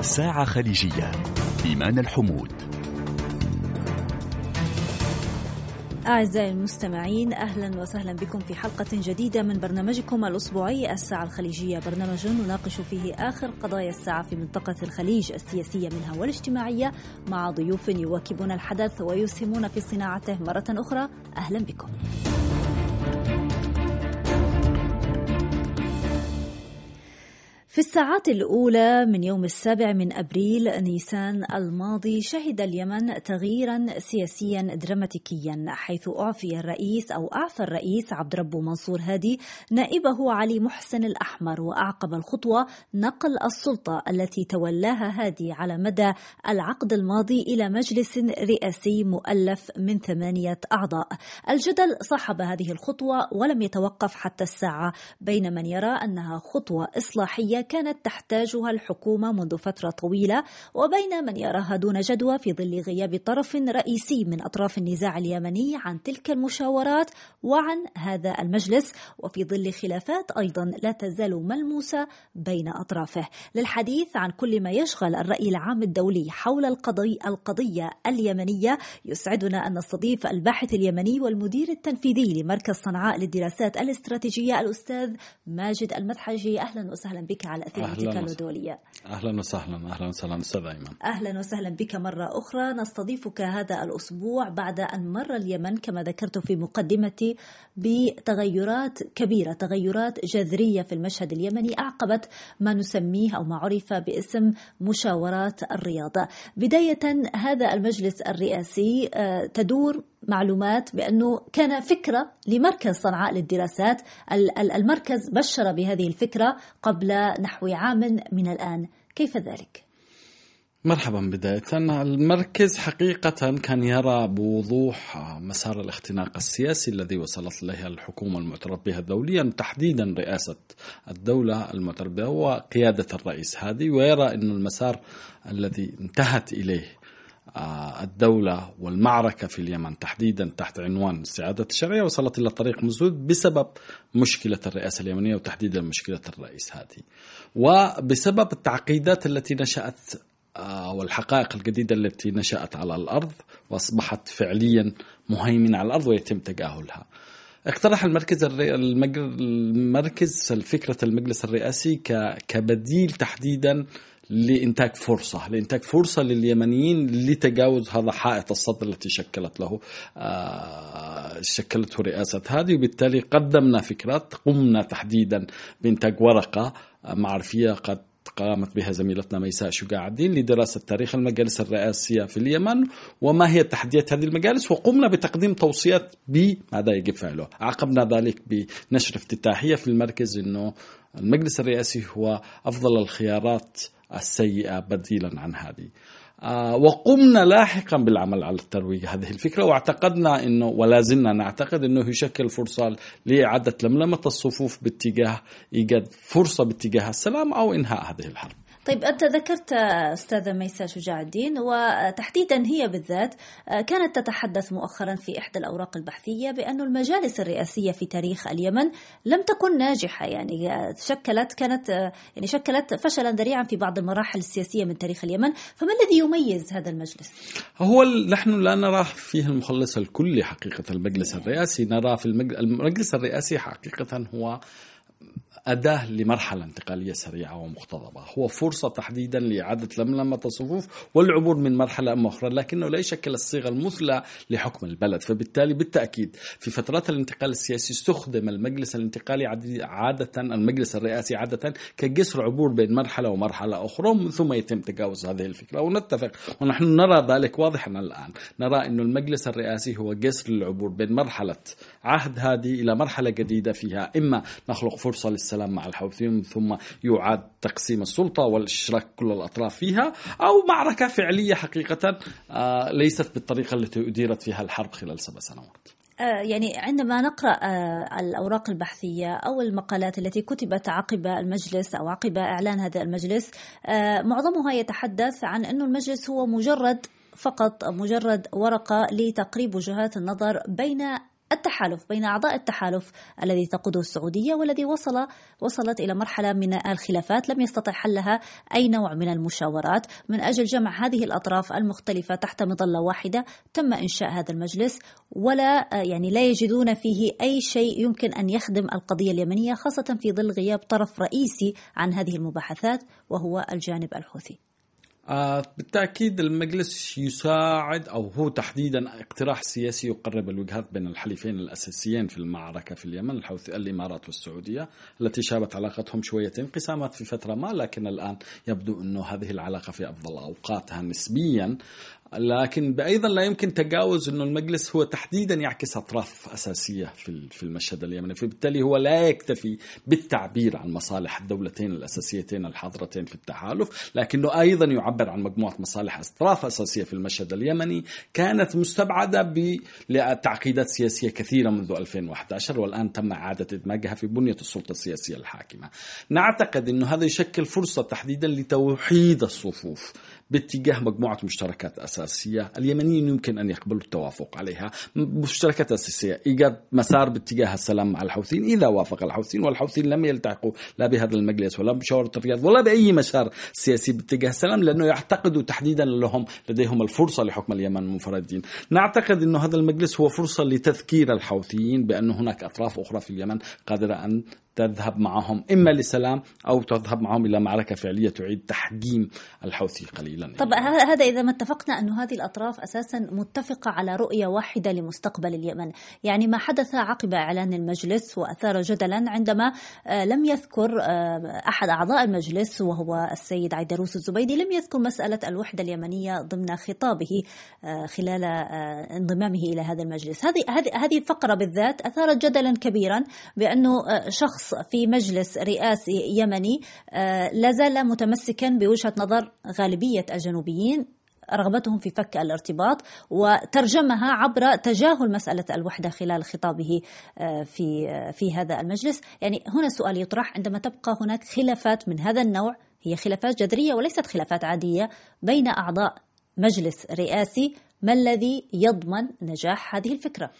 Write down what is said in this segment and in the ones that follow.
ساعة خليجية. إيمان الحمود. أعزائي المستمعين أهلا وسهلا بكم في حلقة جديدة من برنامجكم الأسبوعي الساعة الخليجية. برنامج نناقش فيه آخر قضايا الساعة في منطقة الخليج السياسية منها والاجتماعية مع ضيوف يواكبون الحدث ويسهمون في صناعته مرة أخرى. أهلا بكم. في الساعات الأولى من يوم السابع من أبريل نيسان الماضي شهد اليمن تغييرا سياسيا دراماتيكيا حيث أعفي الرئيس أو أعفى الرئيس عبد ربه منصور هادي نائبه علي محسن الأحمر وأعقب الخطوة نقل السلطة التي تولاها هادي على مدى العقد الماضي إلى مجلس رئاسي مؤلف من ثمانية أعضاء. الجدل صاحب هذه الخطوة ولم يتوقف حتى الساعة بين من يرى أنها خطوة إصلاحية كانت تحتاجها الحكومة منذ فترة طويلة وبين من يراها دون جدوى في ظل غياب طرف رئيسي من أطراف النزاع اليمني عن تلك المشاورات وعن هذا المجلس وفي ظل خلافات أيضا لا تزال ملموسة بين أطرافه. للحديث عن كل ما يشغل الرأي العام الدولي حول القضية, القضية اليمنية يسعدنا أن نستضيف الباحث اليمني والمدير التنفيذي لمركز صنعاء للدراسات الاستراتيجية الأستاذ ماجد المدحجي. أهلا وسهلا بك. على أثير الدولية أهلا وسهلا أهلا وسهلا. أستاذ أيمن أهلا وسهلا بك مرة أخرى. نستضيفك هذا الأسبوع بعد أن مر اليمن كما ذكرت في مقدمتي بتغيرات كبيرة تغيرات جذرية في المشهد اليمني أعقبت ما نسميه أو ما عرف باسم مشاورات الرياضة. بداية هذا المجلس الرئاسي تدور معلومات بأنه كان فكرة لمركز صنعاء للدراسات. المركز بشر بهذه الفكرة قبل نحو عام من الآن. كيف ذلك؟ مرحبا بداية. المركز حقيقة كان يرى بوضوح مسار الاختناق السياسي الذي وصلت إليه الحكومة المعترف بها دوليا تحديدا رئاسة الدولة المعترف بها وقيادة الرئيس هذه ويرى أن المسار الذي انتهت إليه الدولة والمعركة في اليمن تحديدا تحت عنوان استعادة الشرعية وصلت إلى طريق مسدود بسبب مشكلة الرئاسة اليمنية وتحديدا مشكلة الرئيس هذه وبسبب التعقيدات التي نشأت والحقائق الجديدة التي نشأت على الأرض وأصبحت فعليا مهيمنة على الأرض ويتم تجاهلها. اقترح المركز المركز فكرة المجلس الرئاسي كبديل تحديدا لإنتاج فرصة لإنتاج فرصة لليمنيين لتجاوز هذا حائط الصد التي شكلت له آه شكلته رئاسة هذه. وبالتالي قدمنا فكرات قمنا تحديدا بإنتاج ورقة معرفية قد قامت بها زميلتنا ميساء شجاع الدين لدراسة تاريخ المجالس الرئاسية في اليمن وما هي تحديات هذه المجالس؟ وقمنا بتقديم توصيات بماذا يجب فعله. عقبنا ذلك بنشر افتتاحية في المركز أنه المجلس الرئاسي هو أفضل الخيارات السيئة بديلا عن هذه. آه وقمنا لاحقا بالعمل على الترويج هذه الفكرة واعتقدنا أنه ولا زلنا نعتقد أنه يشكل فرصة لإعادة لملمة الصفوف باتجاه إيجاد فرصة باتجاه السلام أو إنهاء هذه الحرب. طيب أنت ذكرت أستاذة ميساء شجاع الدين وتحديدا هي بالذات كانت تتحدث مؤخرا في إحدى الأوراق البحثية بأن المجالس الرئاسية في تاريخ اليمن لم تكن ناجحة يعني شكلت كانت يعني شكلت فشلا ذريعا في بعض المراحل السياسية من تاريخ اليمن فما الذي يميز هذا المجلس؟ هو نحن لا نراه فيه المخلص الكلي حقيقة المجلس الرئاسي نرى في المجلس الرئاسي حقيقة هو أداة لمرحلة انتقالية سريعة ومقتضبة. هو فرصة تحديدا لإعادة لملمة الصفوف والعبور من مرحلة أم أخرى لكنه لا يشكل الصيغة المثلى لحكم البلد. فبالتالي بالتأكيد في فترات الانتقال السياسي استخدم المجلس الانتقالي عادة المجلس الرئاسي عادة كجسر عبور بين مرحلة ومرحلة أخرى ثم يتم تجاوز هذه الفكرة. ونتفق ونحن نرى ذلك واضحا الآن. نرى أن المجلس الرئاسي هو جسر للعبور بين مرحلة عهد هذه إلى مرحلة جديدة فيها. إما نخلق فرصة للسلام مع الحوثيين ثم يعاد تقسيم السلطة والاشتراك كل الأطراف فيها أو معركة فعلية حقيقة ليست بالطريقة التي أديرت فيها الحرب خلال سبع سنوات. يعني عندما نقرأ الأوراق البحثية أو المقالات التي كتبت عقب المجلس أو عقب إعلان هذا المجلس معظمها يتحدث عن انه المجلس هو مجرد فقط مجرد ورقة لتقريب وجهات النظر بين التحالف بين أعضاء التحالف الذي تقوده السعودية والذي وصل وصلت إلى مرحلة من الخلافات لم يستطع حلها أي نوع من المشاورات. من أجل جمع هذه الأطراف المختلفة تحت مظلة واحدة تم إنشاء هذا المجلس ولا يعني لا يجدون فيه أي شيء يمكن أن يخدم القضية اليمنية خاصة في ظل غياب طرف رئيسي عن هذه المباحثات وهو الجانب الحوثي. آه بالتأكيد المجلس يساعد أو هو تحديدا اقتراح سياسي يقرب الوجهات بين الحليفين الأساسيين في المعركة في اليمن الحوثي الإمارات والسعودية التي شابت علاقتهم شوية انقسامات في فترة ما لكن الآن يبدو أنه هذه العلاقة في أفضل أوقاتها نسبيا. لكن أيضا لا يمكن تجاوز إنه المجلس هو تحديدا يعكس أطراف أساسية في في المشهد اليمني، فبالتالي هو لا يكتفي بالتعبير عن مصالح الدولتين الأساسيتين الحاضرتين في التحالف، لكنه أيضا يعبر عن مجموعة مصالح أطراف أساسية في المشهد اليمني كانت مستبعدة بتعقيدات سياسية كثيرة منذ 2011 والآن تم إعادة إدماجها في بنية السلطة السياسية الحاكمة. نعتقد إنه هذا يشكل فرصة تحديدا لتوحيد الصفوف باتجاه مجموعة مشتركات أساسية. اليمنيين يمكن أن يقبلوا التوافق عليها. مشتركات أساسية. إيجاد مسار باتجاه السلام مع الحوثيين إذا وافق الحوثيين والحوثيين لم يلتحقوا لا بهذا المجلس ولا بمشاورة الرياض ولا بأي مسار سياسي باتجاه السلام لأنه يعتقدوا تحديدا لهم لديهم الفرصة لحكم اليمن منفردين. نعتقد أن هذا المجلس هو فرصة لتذكير الحوثيين بأن هناك أطراف أخرى في اليمن قادرة أن تذهب معهم. إما لسلام أو تذهب معهم إلى معركة فعلية تعيد تحجيم الحوثي قليلا. طب هذا إذا ما اتفقنا أن هذه الأطراف أساسا متفقة على رؤية واحدة لمستقبل اليمن. يعني ما حدث عقب إعلان المجلس وأثار جدلا عندما آه، لم يذكر آه، أحد أعضاء المجلس وهو السيد عيدروس الزبيدي لم يذكر مسألة الوحدة اليمنية ضمن خطابه آه، خلال انضمامه إلى هذا المجلس. هذه هذه هذه الفقرة بالذات أثارت جدلا كبيرا بأنه شخص في مجلس رئاسي يمني آه، لازال متمسكا بوجهة نظر غالبية الجنوبيين رغبتهم في فك الارتباط وترجمها عبر تجاهل مسألة الوحدة خلال خطابه آه، في آه، في هذا المجلس يعني هنا سؤال يطرح عندما تبقى هناك خلافات من هذا النوع هي خلافات جذرية وليست خلافات عادية بين أعضاء مجلس رئاسي ما الذي يضمن نجاح هذه الفكرة؟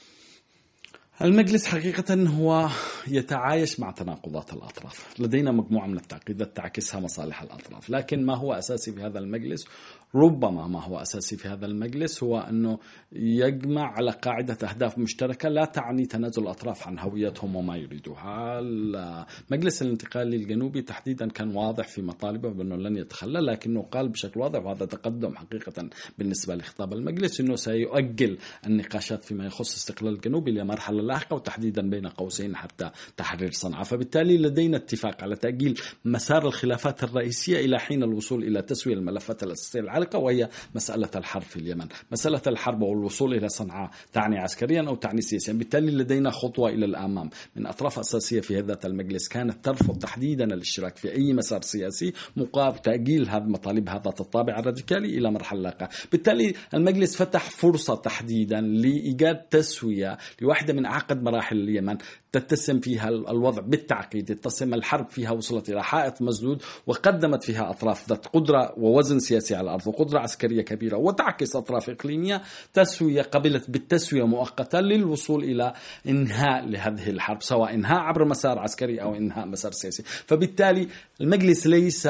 المجلس حقيقة هو يتعايش مع تناقضات الأطراف. لدينا مجموعة من التعقيدات تعكسها مصالح الأطراف. لكن ما هو أساسي في هذا المجلس؟ ربما ما هو أساسي في هذا المجلس هو أنه يجمع على قاعدة أهداف مشتركة لا تعني تنازل الأطراف عن هويتهم وما يريدوها. المجلس الانتقالي الجنوبي تحديدا كان واضح في مطالبه بأنه لن يتخلى لكنه قال بشكل واضح وهذا تقدم حقيقة بالنسبة لخطاب المجلس أنه سيؤجل النقاشات فيما يخص استقلال الجنوب إلى مرحلة لاحقة وتحديدا بين قوسين حتى تحرير صنعاء. فبالتالي لدينا اتفاق على تأجيل مسار الخلافات الرئيسية إلى حين الوصول إلى تسوية الملفات الأساسية العالقة وهي مسألة الحرب في اليمن. مسألة الحرب والوصول إلى صنعاء. تعني عسكريا أو تعني سياسيا. بالتالي لدينا خطوة إلى الأمام. من أطراف أساسية في هذا المجلس كانت ترفض تحديدا الاشتراك في أي مسار سياسي مقابل تأجيل هذا مطالب هذا الطابع الراديكالي إلى مرحلة لاحقة بالتالي المجلس فتح فرصة تحديدا لإيجاد تسوية لواحدة من أعقد مراحل اليمن. تتسم فيها الوضع بالتعقيد تتسم الحرب فيها وصلت إلى حائط مسدود وقدمت فيها أطراف ذات قدرة ووزن سياسي على الأرض وقدرة عسكرية كبيرة وتعكس أطراف إقليمية تسوية قبلت بالتسوية مؤقتة للوصول إلى إنهاء لهذه الحرب سواء إنهاء عبر مسار عسكري أو إنهاء مسار سياسي. فبالتالي المجلس ليس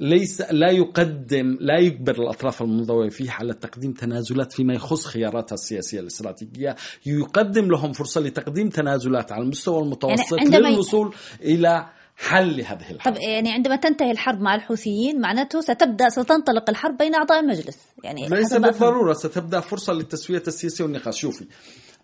ليس لا يقدم لا يجبر الأطراف المنضويه فيه على تقديم تنازلات فيما يخص خياراتها السياسية الاستراتيجية، يقدم لهم فرصة لتقديم تنازلات على المستوى المتوسط يعني للوصول إلى حل لهذه الحرب. طب يعني عندما تنتهي الحرب مع الحوثيين معناته ستبدأ ستنطلق الحرب بين أعضاء المجلس. يعني ليس بالضرورة ستبدأ فرصة للتسوية السياسية والنقاش. شوفي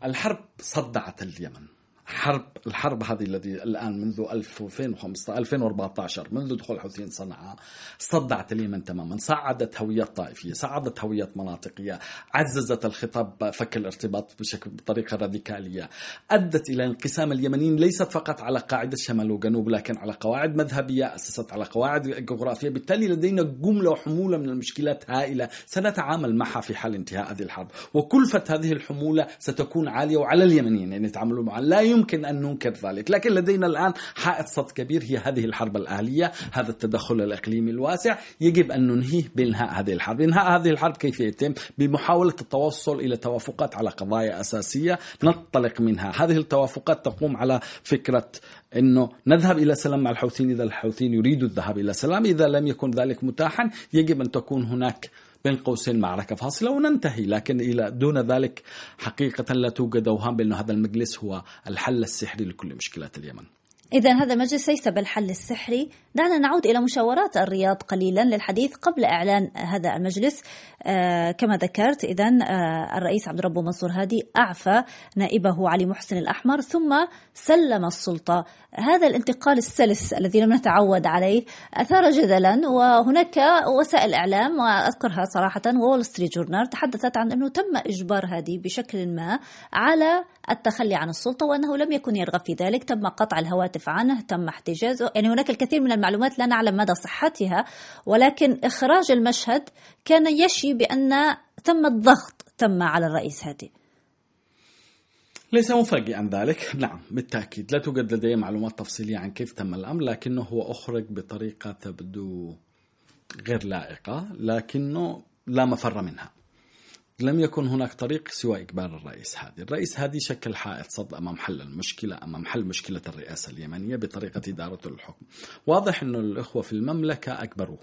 الحرب صدعت اليمن. حرب الحرب هذه التي الآن منذ 2015 2014 منذ دخول الحوثيين صنعاء صدعت اليمن تماما صعدت هويات طائفية صعدت هويات مناطقية عززت الخطاب فك الارتباط بشكل بطريقة راديكالية أدت إلى انقسام اليمنيين ليست فقط على قاعدة شمال وجنوب لكن على قواعد مذهبية أسست على قواعد جغرافية بالتالي لدينا جملة وحمولة من المشكلات هائلة. سنتعامل معها في حال انتهاء هذه الحرب وكلفة هذه الحمولة ستكون عالية وعلى اليمنيين أن يعني يتعاملوا معها. لا يمكن يمكن أن ننكر ذلك. لكن لدينا الآن حائط صد كبير هي هذه الحرب الأهلية هذا التدخل الإقليمي الواسع. يجب أن ننهيه بإنهاء هذه الحرب. إنهاء هذه الحرب كيف يتم؟ بمحاولة التوصل إلى توافقات على قضايا أساسية ننطلق منها. هذه التوافقات تقوم على فكرة أنه نذهب إلى سلام مع الحوثيين إذا الحوثيين يريدوا الذهاب إلى سلام. إذا لم يكن ذلك متاحا يجب أن تكون هناك بين قوسين معركة فاصلة وننتهي لكن إلى دون ذلك حقيقة لا توجد أوهام بأن هذا المجلس هو الحل السحري لكل مشكلات اليمن. إذا هذا المجلس ليس بالحل السحري دعنا نعود إلى مشاورات الرياض قليلا للحديث قبل إعلان هذا المجلس. آه كما ذكرت إذا آه الرئيس عبد الرب منصور هادي أعفى نائبه علي محسن الأحمر ثم سلم السلطة. هذا الانتقال السلس الذي لم نتعود عليه أثار جدلا وهناك وسائل إعلام وأذكرها صراحة وول ستريت جورنال تحدثت عن أنه تم إجبار هادي بشكل ما على التخلي عن السلطة وأنه لم يكن يرغب في ذلك. تم قطع الهواتف عنه تم احتجازه. يعني هناك الكثير من المعلومات لا نعلم مدى صحتها ولكن إخراج المشهد كان يشي بأن تم الضغط تم على الرئيس هادي. ليس مفاجئا ذلك. نعم بالتأكيد. لا توجد لدي معلومات تفصيلية عن كيف تم الأمر لكنه هو أخرج بطريقة تبدو غير لائقة لكنه لا مفر منها. لم يكن هناك طريق سوى إجبار الرئيس هادي. الرئيس هادي شكل حائط صد أمام حل المشكلة أمام حل مشكلة الرئاسة اليمنية بطريقة إدارته للحكم واضح أن الإخوة في المملكة أكبروه.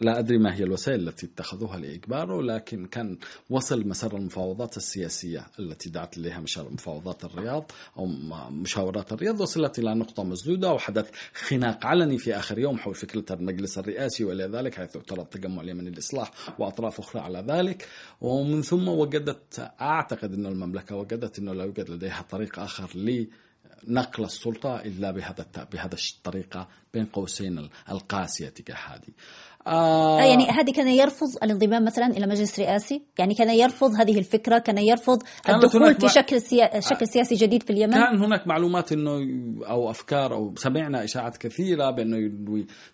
لا أدري ما هي الوسائل التي اتخذوها لإجباره لكن كان وصل مسار المفاوضات السياسية التي دعت إليها مفاوضات الرياض أو مشاورات الرياض وصلت إلى نقطة مسدودة وحدث خناق علني في آخر يوم حول فكرة المجلس الرئاسي وإلى ذلك حيث اعترض تجمع اليمني للإصلاح وأطراف أخرى على ذلك. ومن ثم وجدت أعتقد أن المملكة وجدت أنه لا يوجد لديها طريق آخر لنقل السلطة إلا بهذا بهذا الطريقة بين قوسين القاسية تجاه هذه. آه يعني هذه كان يرفض الانضمام مثلا إلى مجلس رئاسي؟ يعني كان يرفض هذه الفكرة كان يرفض الدخول في شكل سيا... شكل سياسي جديد في اليمن؟ كان هناك معلومات إنه أو أفكار أو سمعنا إشاعات كثيرة بأنه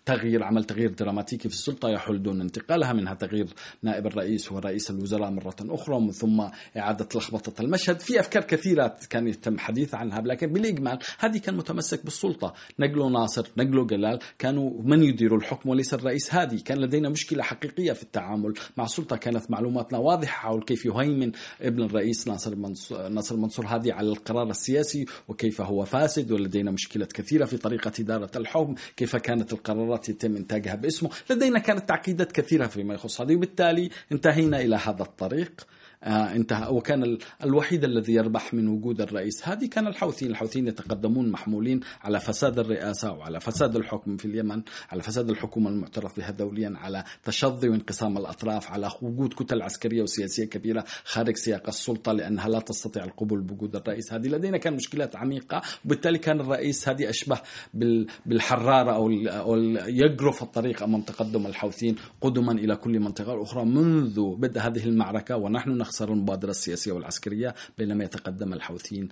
تغيير عمل تغيير دراماتيكي في السلطة يحل دون انتقالها منها تغيير نائب الرئيس ورئيس الوزراء مرة أخرى ومن ثم إعادة لخبطة المشهد. في أفكار كثيرة كان يتم حديث عنها لكن بالاجمال هذه كان متمسك بالسلطة. نقله ناصر نقله جلال كانوا من يدير الحكم وليس الرئيس هادي كان لدينا مشكلة حقيقية في التعامل مع السلطة. كانت معلوماتنا واضحة حول كيف يهيمن ابن الرئيس ناصر منصور, ناصر منصور هادي على القرار السياسي وكيف هو فاسد ولدينا مشكلة كثيرة في طريقة إدارة الحكم كيف كانت القرارات يتم إنتاجها باسمه. لدينا كانت تعقيدات كثيرة فيما يخص هذه وبالتالي انتهينا إلى هذا الطريق. انتهى. وكان الوحيد الذي يربح من وجود الرئيس. هذه كان الحوثيين. الحوثيين يتقدمون محمولين على فساد الرئاسة وعلى فساد الحكم في اليمن على فساد الحكومة المعترف بها دوليا على تشظي وانقسام الأطراف على وجود كتل عسكرية وسياسية كبيرة خارج سياق السلطة لأنها لا تستطيع القبول بوجود الرئيس. هذه لدينا كان مشكلات عميقة. وبالتالي كان الرئيس هذه أشبه بالحرارة أو يجرف الطريق أمام تقدم الحوثيين قدما إلى كل منطقة أخرى منذ بدء هذه المعركة. ونحن نخسر المبادرة السياسية والعسكرية بينما يتقدم الحوثيين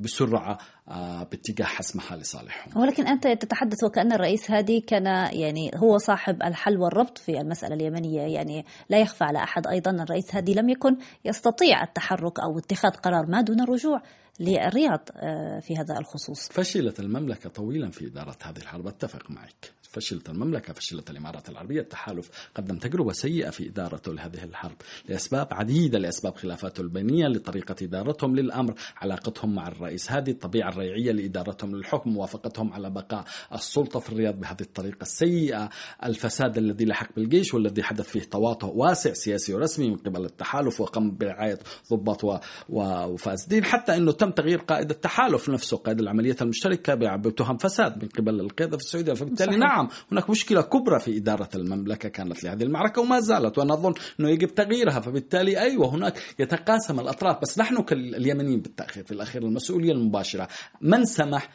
بسرعة آه، باتجاه حسمها لصالحهم ولكن أنت تتحدث وكأن الرئيس هادي كان يعني هو صاحب الحل والربط في المسألة اليمنية يعني لا يخفى على أحد أيضا. الرئيس هادي لم يكن يستطيع التحرك أو اتخاذ قرار ما دون الرجوع. للرياض آه، في هذا الخصوص. فشلت المملكة طويلا في إدارة هذه الحرب. أتفق معك. فشلت المملكة فشلت الإمارات العربية. التحالف قدم تجربة سيئة في إدارته لهذه الحرب لأسباب عديدة لأسباب خلافاته البينية لطريقة إدارتهم للأمر علاقتهم مع الرئيس هذه الطبيعة الريعية لإدارتهم للحكم موافقتهم على بقاء السلطة في الرياض بهذه الطريقة السيئة. الفساد الذي لحق بالجيش والذي حدث فيه تواطؤ واسع سياسي ورسمي من قبل التحالف وقام برعاية ضباط وفاسدين حتى أنه تم تغيير قائد التحالف نفسه قائد العملية المشتركة بتهم فساد من قبل القيادة في السعودية. فبالتالي صحيح. نعم هناك مشكلة كبرى في إدارة المملكة كانت لهذه المعركة وما زالت وأنا أظن أنه يجب تغييرها. فبالتالي أيوة هناك يتقاسم الأطراف. بس نحن كاليمنيين بالتأخير في الأخير المسؤولية المباشرة من سمح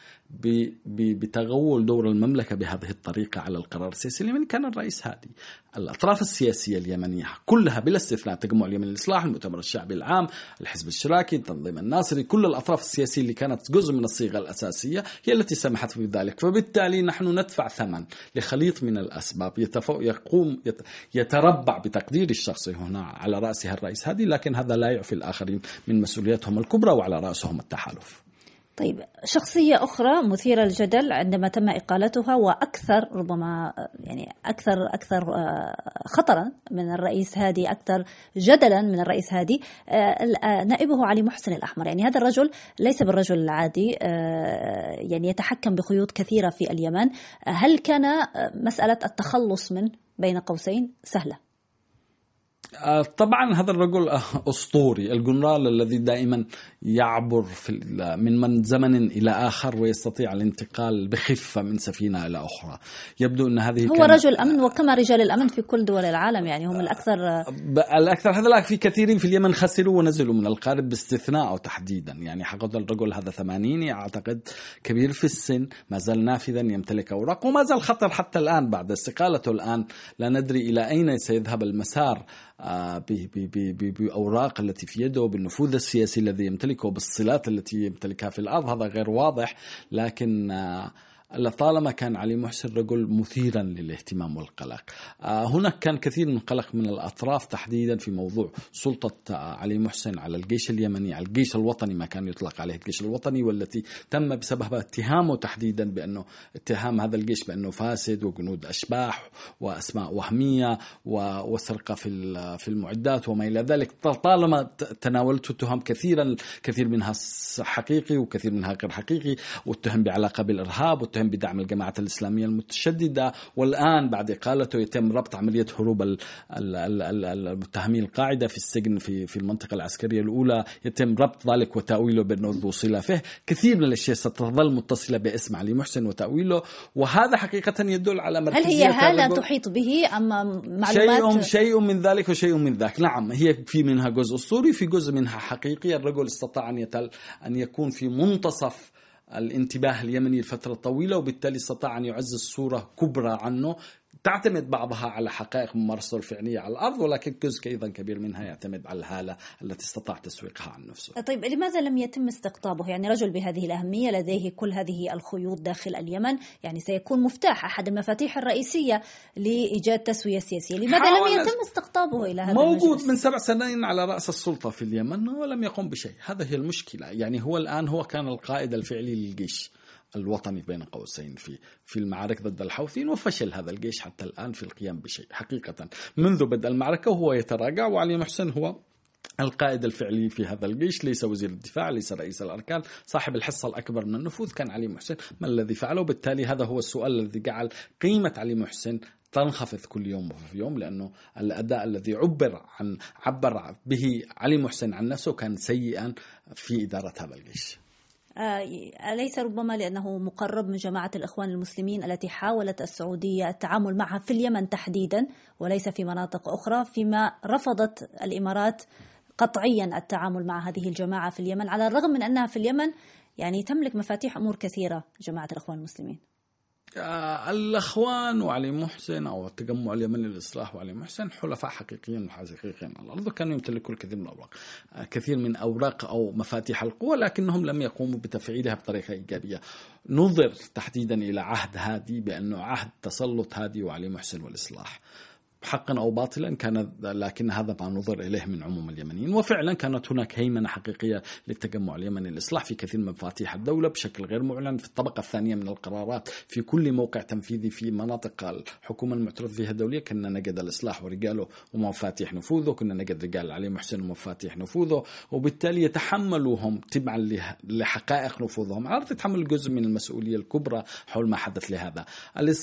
بتغول دور المملكة بهذه الطريقة على القرار السياسي اليمني. كان الرئيس هادي. الأطراف السياسية اليمنية كلها بلا استثناء تجمع اليمن للإصلاح المؤتمر الشعبي العام الحزب الاشتراكي التنظيم الناصري كل الأطراف السياسية اللي كانت جزء من الصيغة الأساسية هي التي سمحت بذلك. فبالتالي نحن ندفع ثمن لخليط من الأسباب. يقوم يتربع بتقدير الشخصي هنا على رأسها الرئيس هادي لكن هذا لا يعفي الآخرين من مسؤولياتهم الكبرى وعلى رأسهم التحالف. طيب شخصية أخرى مثيرة للجدل عندما تم إقالتها وأكثر ربما يعني أكثر أكثر آه، خطرا من الرئيس هادي أكثر جدلا من الرئيس هادي آه، آه، نائبه علي محسن الأحمر. يعني هذا الرجل ليس بالرجل العادي يعني يتحكم بخيوط كثيرة في اليمن. هل كان مسألة التخلص منه بين قوسين؟ سهلة؟ آه، طبعا هذا الرجل آه، أسطوري الجنرال الذي دائما يعبر في من من زمن إلى آخر ويستطيع الانتقال بخفة من سفينة إلى أخرى. يبدو أن هذه هو رجل أمن وكما رجال الأمن في كل دول العالم يعني هم الاكثر الأكثر. هذا في كثيرين في اليمن خسروا ونزلوا من القارب باستثناء تحديدا. يعني حقيقه الرجل هذا ثمانيني اعتقد كبير في السن ما زال نافذا يمتلك أوراق وما زال خطر حتى الآن بعد استقالته الآن. لا ندري إلى أين سيذهب المسار آه، بأوراق التي في يده بالنفوذ السياسي الذي يمتلكه بالصلات التي يمتلكها في الأرض. هذا غير واضح لكن آه، لطالما كان علي محسن رجل مثيرا للاهتمام والقلق. آه، هناك كان كثير من القلق من الأطراف تحديدا في موضوع سلطة علي محسن على الجيش اليمني على الجيش الوطني ما كان يطلق عليه الجيش الوطني والتي تم بسببها اتهامه تحديدا بأنه اتهام هذا الجيش بأنه فاسد وجنود أشباح وأسماء وهمية وسرقة في في المعدات وما إلى ذلك. طالما تناولت تهم كثيرا كثير منها حقيقي وكثير منها غير حقيقي واتهم بعلاقة بالإرهاب واتهم كان بدعم الجماعات الإسلامية المتشددة والآن بعد إقالته يتم ربط عملية هروب المتهمين القاعدة في السجن في في المنطقة العسكرية الأولى يتم ربط ذلك وتأويله بأنه وصل فيه كثير من الأشياء ستظل متصلة باسم علي محسن وتأويله وهذا حقيقة يدل على هل هي هالة تحيط به أم معلومات؟ شيء شيء من ذلك وشيء من ذاك. نعم هي في منها جزء أسطوري في جزء منها حقيقي. الرجل استطاع أن يتل أن يكون في منتصف الانتباه اليمني لفترة طويلة وبالتالي استطاع أن يعزز صورة كبرى عنه. تعتمد بعضها على حقائق ممارسته الفعلية على الأرض ولكن جزء أيضا كبير منها يعتمد على الهالة التي استطاع تسويقها عن نفسه. طيب لماذا لم يتم استقطابه؟ يعني رجل بهذه الأهمية لديه كل هذه الخيوط داخل اليمن يعني سيكون مفتاح أحد المفاتيح الرئيسية لإيجاد تسوية سياسية. لماذا لم يتم استقطابه إلى هذا موجود المجلس؟ من سبع سنين على رأس السلطة في اليمن ولم يقم بشيء. هذا هي المشكلة. يعني هو الآن هو كان القائد الفعلي للجيش. الوطني بين قوسين في في المعارك ضد الحوثيين وفشل هذا الجيش حتى الآن في القيام بشيء حقيقة. منذ بدء المعركة وهو يتراجع وعلي محسن هو القائد الفعلي في هذا الجيش ليس وزير الدفاع ليس رئيس الأركان صاحب الحصة الأكبر من النفوذ كان علي محسن. ما الذي فعله؟ بالتالي هذا هو السؤال الذي جعل قيمة علي محسن تنخفض كل يوم وفي يوم لأنه الأداء الذي عبر عن عبر به علي محسن عن نفسه كان سيئا في إدارة هذا الجيش. أليس ربما لأنه مقرب من جماعة الإخوان المسلمين التي حاولت السعودية التعامل معها في اليمن تحديدا وليس في مناطق أخرى فيما رفضت الإمارات قطعيا التعامل مع هذه الجماعة في اليمن على الرغم من أنها في اليمن يعني تملك مفاتيح أمور كثيرة جماعة الإخوان المسلمين. آه، الاخوان وعلي محسن أو التجمع اليمني للإصلاح وعلي محسن حلفاء حقيقيين وحقيقيين على الأرض وكانوا يمتلكوا الكثير من الأوراق. آه، كثير من أوراق أو مفاتيح القوه لكنهم لم يقوموا بتفعيلها بطريقة إيجابية. نظر تحديدا إلى عهد هادي بأنه عهد تسلط هادي وعلي محسن والإصلاح. حقا أو باطلا كان لكن هذا ما نظر إليه من عموم اليمنيين. وفعلا كانت هناك هيمنة حقيقية للتجمع اليمني الاصلاح في كثير من مفاتيح الدولة بشكل غير معلن في الطبقة الثانية من القرارات. في كل موقع تنفيذي في مناطق الحكومة المعترف فيها دوليا كنا نجد الإصلاح ورجاله ومفاتيح نفوذه كنا نجد رجال علي محسن ومفاتيح نفوذه وبالتالي يتحملوهم تبعا لحقائق نفوذهم. على تتحمل جزء من المسؤولية الكبرى حول ما حدث لهذا.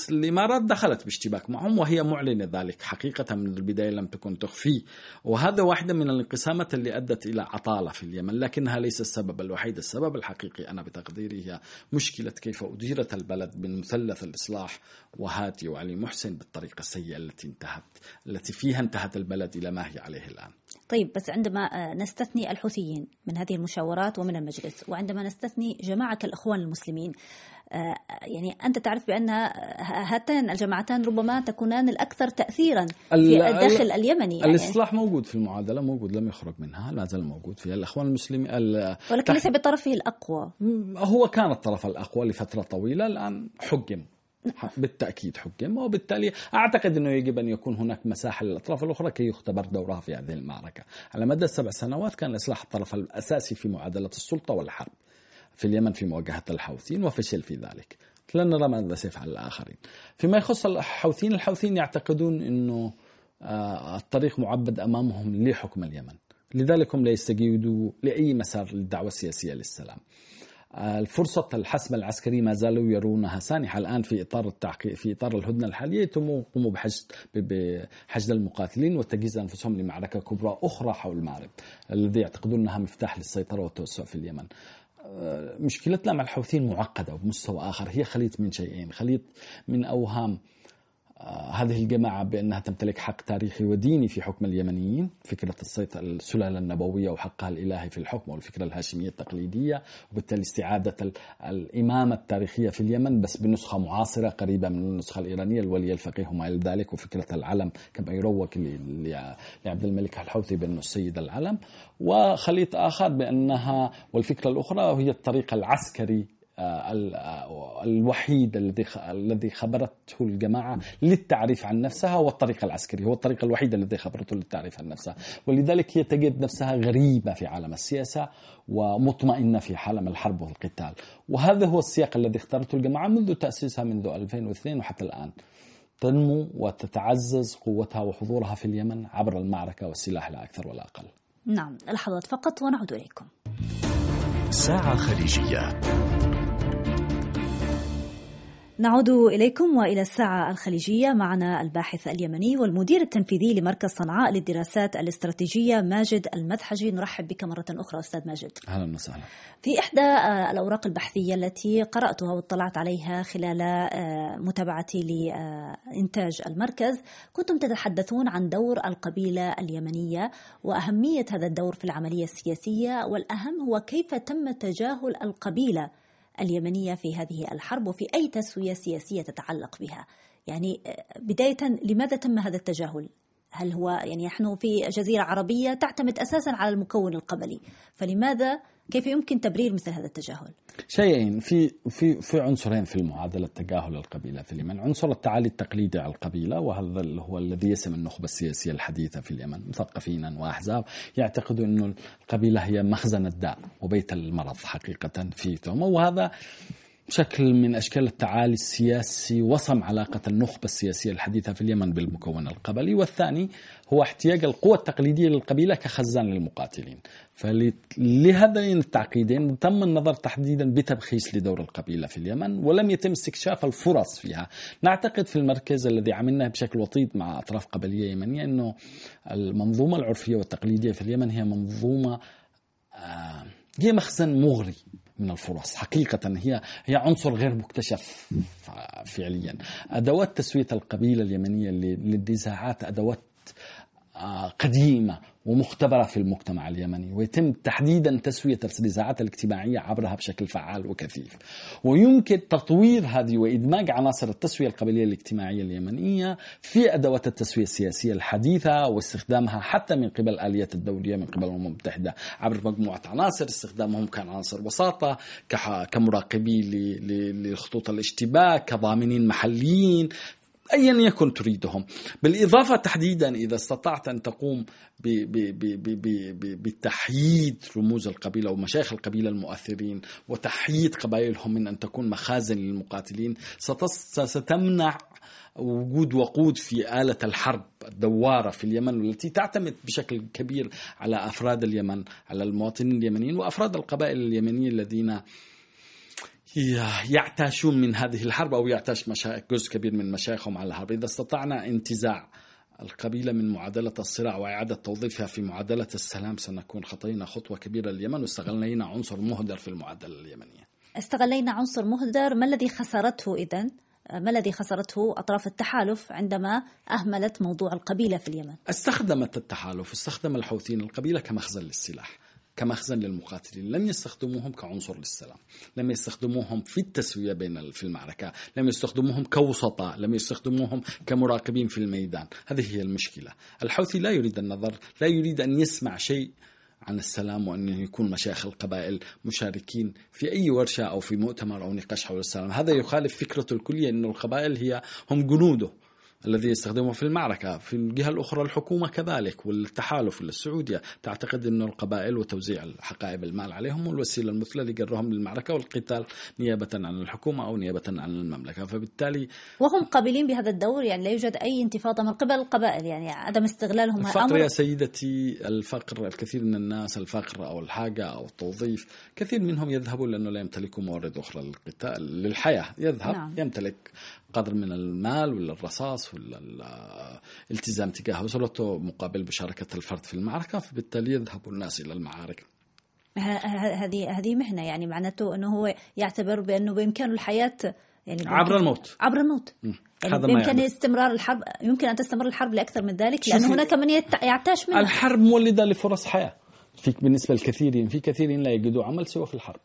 الإمارات دخلت باشتباك معهم وهي معلنة ذلك. حقيقة من البداية لم تكن تخفيه وهذا واحدة من الانقسامات اللي أدت إلى عطالة في اليمن لكنها ليس السبب. الوحيد السبب الحقيقي أنا بتقديري هي مشكلة كيف أديرت البلد من مثلث الإصلاح وهادي وعلي محسن بالطريقة السيئة التي انتهت التي فيها انتهت البلد إلى ما هي عليه الآن. طيب بس عندما نستثني الحوثيين من هذه المشاورات ومن المجلس وعندما نستثني جماعة الإخوان المسلمين يعني أنت تعرف بأن هاتان الجماعتان ربما تكونان الأكثر تأثيرا في الداخل اليمني يعني. الإصلاح موجود في المعادلة موجود لم يخرج منها لا زال موجود فيها الإخوان المسلمين ولكن ليس بطرفه الأقوى. هو كان الطرف الأقوى لفترة طويلة الآن حجم بالتأكيد حكم وبالتالي أعتقد أنه يجب أن يكون هناك مساحة للأطراف الأخرى كي يختبر دورها في هذه المعركة. على مدى السبع سنوات كان الإصلاح الطرف الأساسي في معادلة السلطة والحرب في اليمن في مواجهة الحوثيين وفشل في ذلك. لن نرى ماذا سيفعل الآخرين. فيما يخص الحوثيين الحوثيين يعتقدون أنه آه، الطريق معبد أمامهم لحكم اليمن. لذلك هم لا يستجيبوا لأي مسار للدعوة السياسية للسلام. الفرصة الحسم العسكري ما زالوا يرونها. سانحة الآن في إطار التحقيق في إطار الهدنة الحالية يقوموا بحشد بحشد المقاتلين وتجهيز أنفسهم لمعركة كبرى أخرى حول المعرب الذي يعتقدون أنها مفتاح للسيطرة والتوسع في اليمن. مشكلتنا مع الحوثيين معقدة وبمستوى آخر هي خليط من شيئين خليط من أوهام آه، هذه الجماعة بأنها تمتلك حق تاريخي وديني في حكم اليمنيين فكرة السلالة النبوية وحقها الإلهي في الحكم والفكرة الهاشمية التقليدية وبالتالي استعادة الإمامة التاريخية في اليمن بس بنسخة معاصرة قريبة من النسخة الإيرانية الولي الفقيه وما إلى ذلك وفكرة العلم كما يروج لعبد الملك الحوثي بأنه السيد العلم. وخليط آخر بأنها والفكرة الأخرى هي الطريق العسكري الوحيد الذي الذي خبرته الجماعة للتعريف عن نفسها هو الطريق العسكري هو الطريق الوحيد الذي خبرته للتعريف عن نفسها. ولذلك هي تجد نفسها غريبة في عالم السياسة ومطمئنة في عالم الحرب والقتال. وهذا هو السياق الذي اختارته الجماعة منذ تأسيسها منذ 2002 وحتى الآن. تنمو وتتعزز قوتها وحضورها في اليمن عبر المعركة والسلاح لا أكثر ولا أقل. نعم لحظات فقط ونعود إليكم. ساعة خليجية. نعود إليكم وإلى الساعة الخليجية. معنا الباحث اليمني والمدير التنفيذي لمركز صنعاء للدراسات الاستراتيجية ماجد المدحجي. نرحب بك مرة أخرى أستاذ ماجد. أهلا وسهلا. في إحدى الأوراق البحثية التي قرأتها واطلعت عليها خلال متابعتي لإنتاج المركز كنتم تتحدثون عن دور القبيلة اليمنية وأهمية هذا الدور في العملية السياسية والأهم هو كيف تم تجاهل القبيلة اليمنية في هذه الحرب وفي أي تسوية سياسية تتعلق بها. يعني آه، بداية لماذا تم هذا التجاهل؟ هل هو يعني نحن في جزيرة عربية تعتمد أساسا على المكون القبلي. فلماذا؟ كيف يمكن تبرير مثل هذا التجاهل؟ شيئين. في في في عنصرين في المعادلة تجاهل القبيله في اليمن، عنصر التعالي التقليدي على القبيلة وهذا هو الذي يسم النخبة السياسية الحديثة في اليمن، مثقفين وأحزاب يعتقدوا إنه القبيلة هي مخزن الداء وبيت المرض حقيقة في وهذا شكل من أشكال التعالي السياسي وصم علاقة النخبة السياسية الحديثة في اليمن بالمكون القبلي والثاني هو احتياج القوى التقليدية للقبيلة كخزان للمقاتلين. فلهذين التعقيدين تم النظر تحديدا بتبخيس لدور القبيلة في اليمن ولم يتم استكشاف الفرص فيها. نعتقد في المركز الذي عملنا بشكل وطيد مع أطراف قبلية يمنية أنه المنظومة العرفية والتقليدية في اليمن هي منظومة آه، هي مخزن مغري. من الفرص. حقيقة هي هي عنصر غير مكتشف فعليا. أدوات تسوية القبيلة اليمنية للنزاعات أدوات قديمة ومختبرة في المجتمع اليمني ويتم تحديدا تسوية النزاعات الاجتماعية عبرها بشكل فعال وكثيف. ويمكن تطوير هذه وإدماج عناصر التسوية القبلية الاجتماعية اليمنية في أدوات التسوية السياسية الحديثة واستخدامها حتى من قبل الآليات الدولية من قبل الأمم المتحدة. عبر مجموعة عناصر استخدامهم كعناصر وساطة كمراقبين لخطوط الاشتباك كضامنين محليين أيا يكن تريدهم. بالإضافة تحديدا إذا استطعت أن تقوم بتحييد رموز القبيلة ومشايخ القبيلة المؤثرين وتحييد قبائلهم من أن تكون مخازن للمقاتلين ستمنع وجود وقود في آلة الحرب الدوارة في اليمن والتي تعتمد بشكل كبير على أفراد اليمن على المواطنين اليمنيين وأفراد القبائل اليمنية الذين يعتاشون من هذه الحرب أو يعتاش جزء كبير من مشايخهم على الحرب. إذا استطعنا انتزاع القبيلة من معادلة الصراع وإعادة توظيفها في معادلة السلام سنكون خطينا خطوة كبيرة لليمن. واستغلينا عنصر مهدر في المعادلة اليمنية. استغلينا عنصر مهدر. ما الذي خسرته إذن؟ ما الذي خسرته أطراف التحالف عندما أهملت موضوع القبيلة في اليمن؟ استخدمت التحالف استخدم الحوثيين القبيلة كمخزن للسلاح. كمخزن للمقاتلين. لم يستخدموهم كعنصر للسلام. لم يستخدموهم في التسوية بين في المعركة. لم يستخدموهم كوسطاء. لم يستخدموهم كمراقبين في الميدان. هذه هي المشكلة. الحوثي لا يريد النظر لا يريد أن يسمع شيء عن السلام وأن يكون مشايخ القبائل مشاركين في أي ورشة أو في مؤتمر أو نقاش حول السلام. هذا يخالف فكرته الكلية أن القبائل هي هم جنوده. الذي يستخدمه في المعركة في الجهة الأخرى الحكومة كذلك والتحالف السعودية تعتقد أن القبائل وتوزيع حقائب المال عليهم الوسيلة المثلى لجرهم للمعركة والقتال نيابة عن الحكومة أو نيابة عن المملكة. فبالتالي وهم قابلين بهذا الدور يعني لا يوجد أي انتفاضة من قبل القبائل يعني عدم استغلالهم الفقر يا سيدتي الفقر الكثير من الناس الفقر أو الحاجة أو التوظيف كثير منهم يذهبون لأنه لا يمتلكوا موارد أخرى للقتال للحياة. يذهب نعم. يمتلك. قدر من المال ولا الرصاص ولا الالتزام تجاه أسرته مقابل مشاركة الفرد في المعركة فبالتالي يذهب الناس إلى المعارك. هذه هذه مهنة يعني معناته أنه هو يعتبر بأنه بإمكانه الحياة يعني عبر الموت. عبر الموت. يعني هذا بإمكان يعني. استمرار الحرب يمكن أن تستمر الحرب لأكثر من ذلك لأن هناك من يعتاش منها الحرب مولدة لفرص حياة. فيك بالنسبة للكثيرين في كثيرين لا يجدوا عمل سوى في الحرب.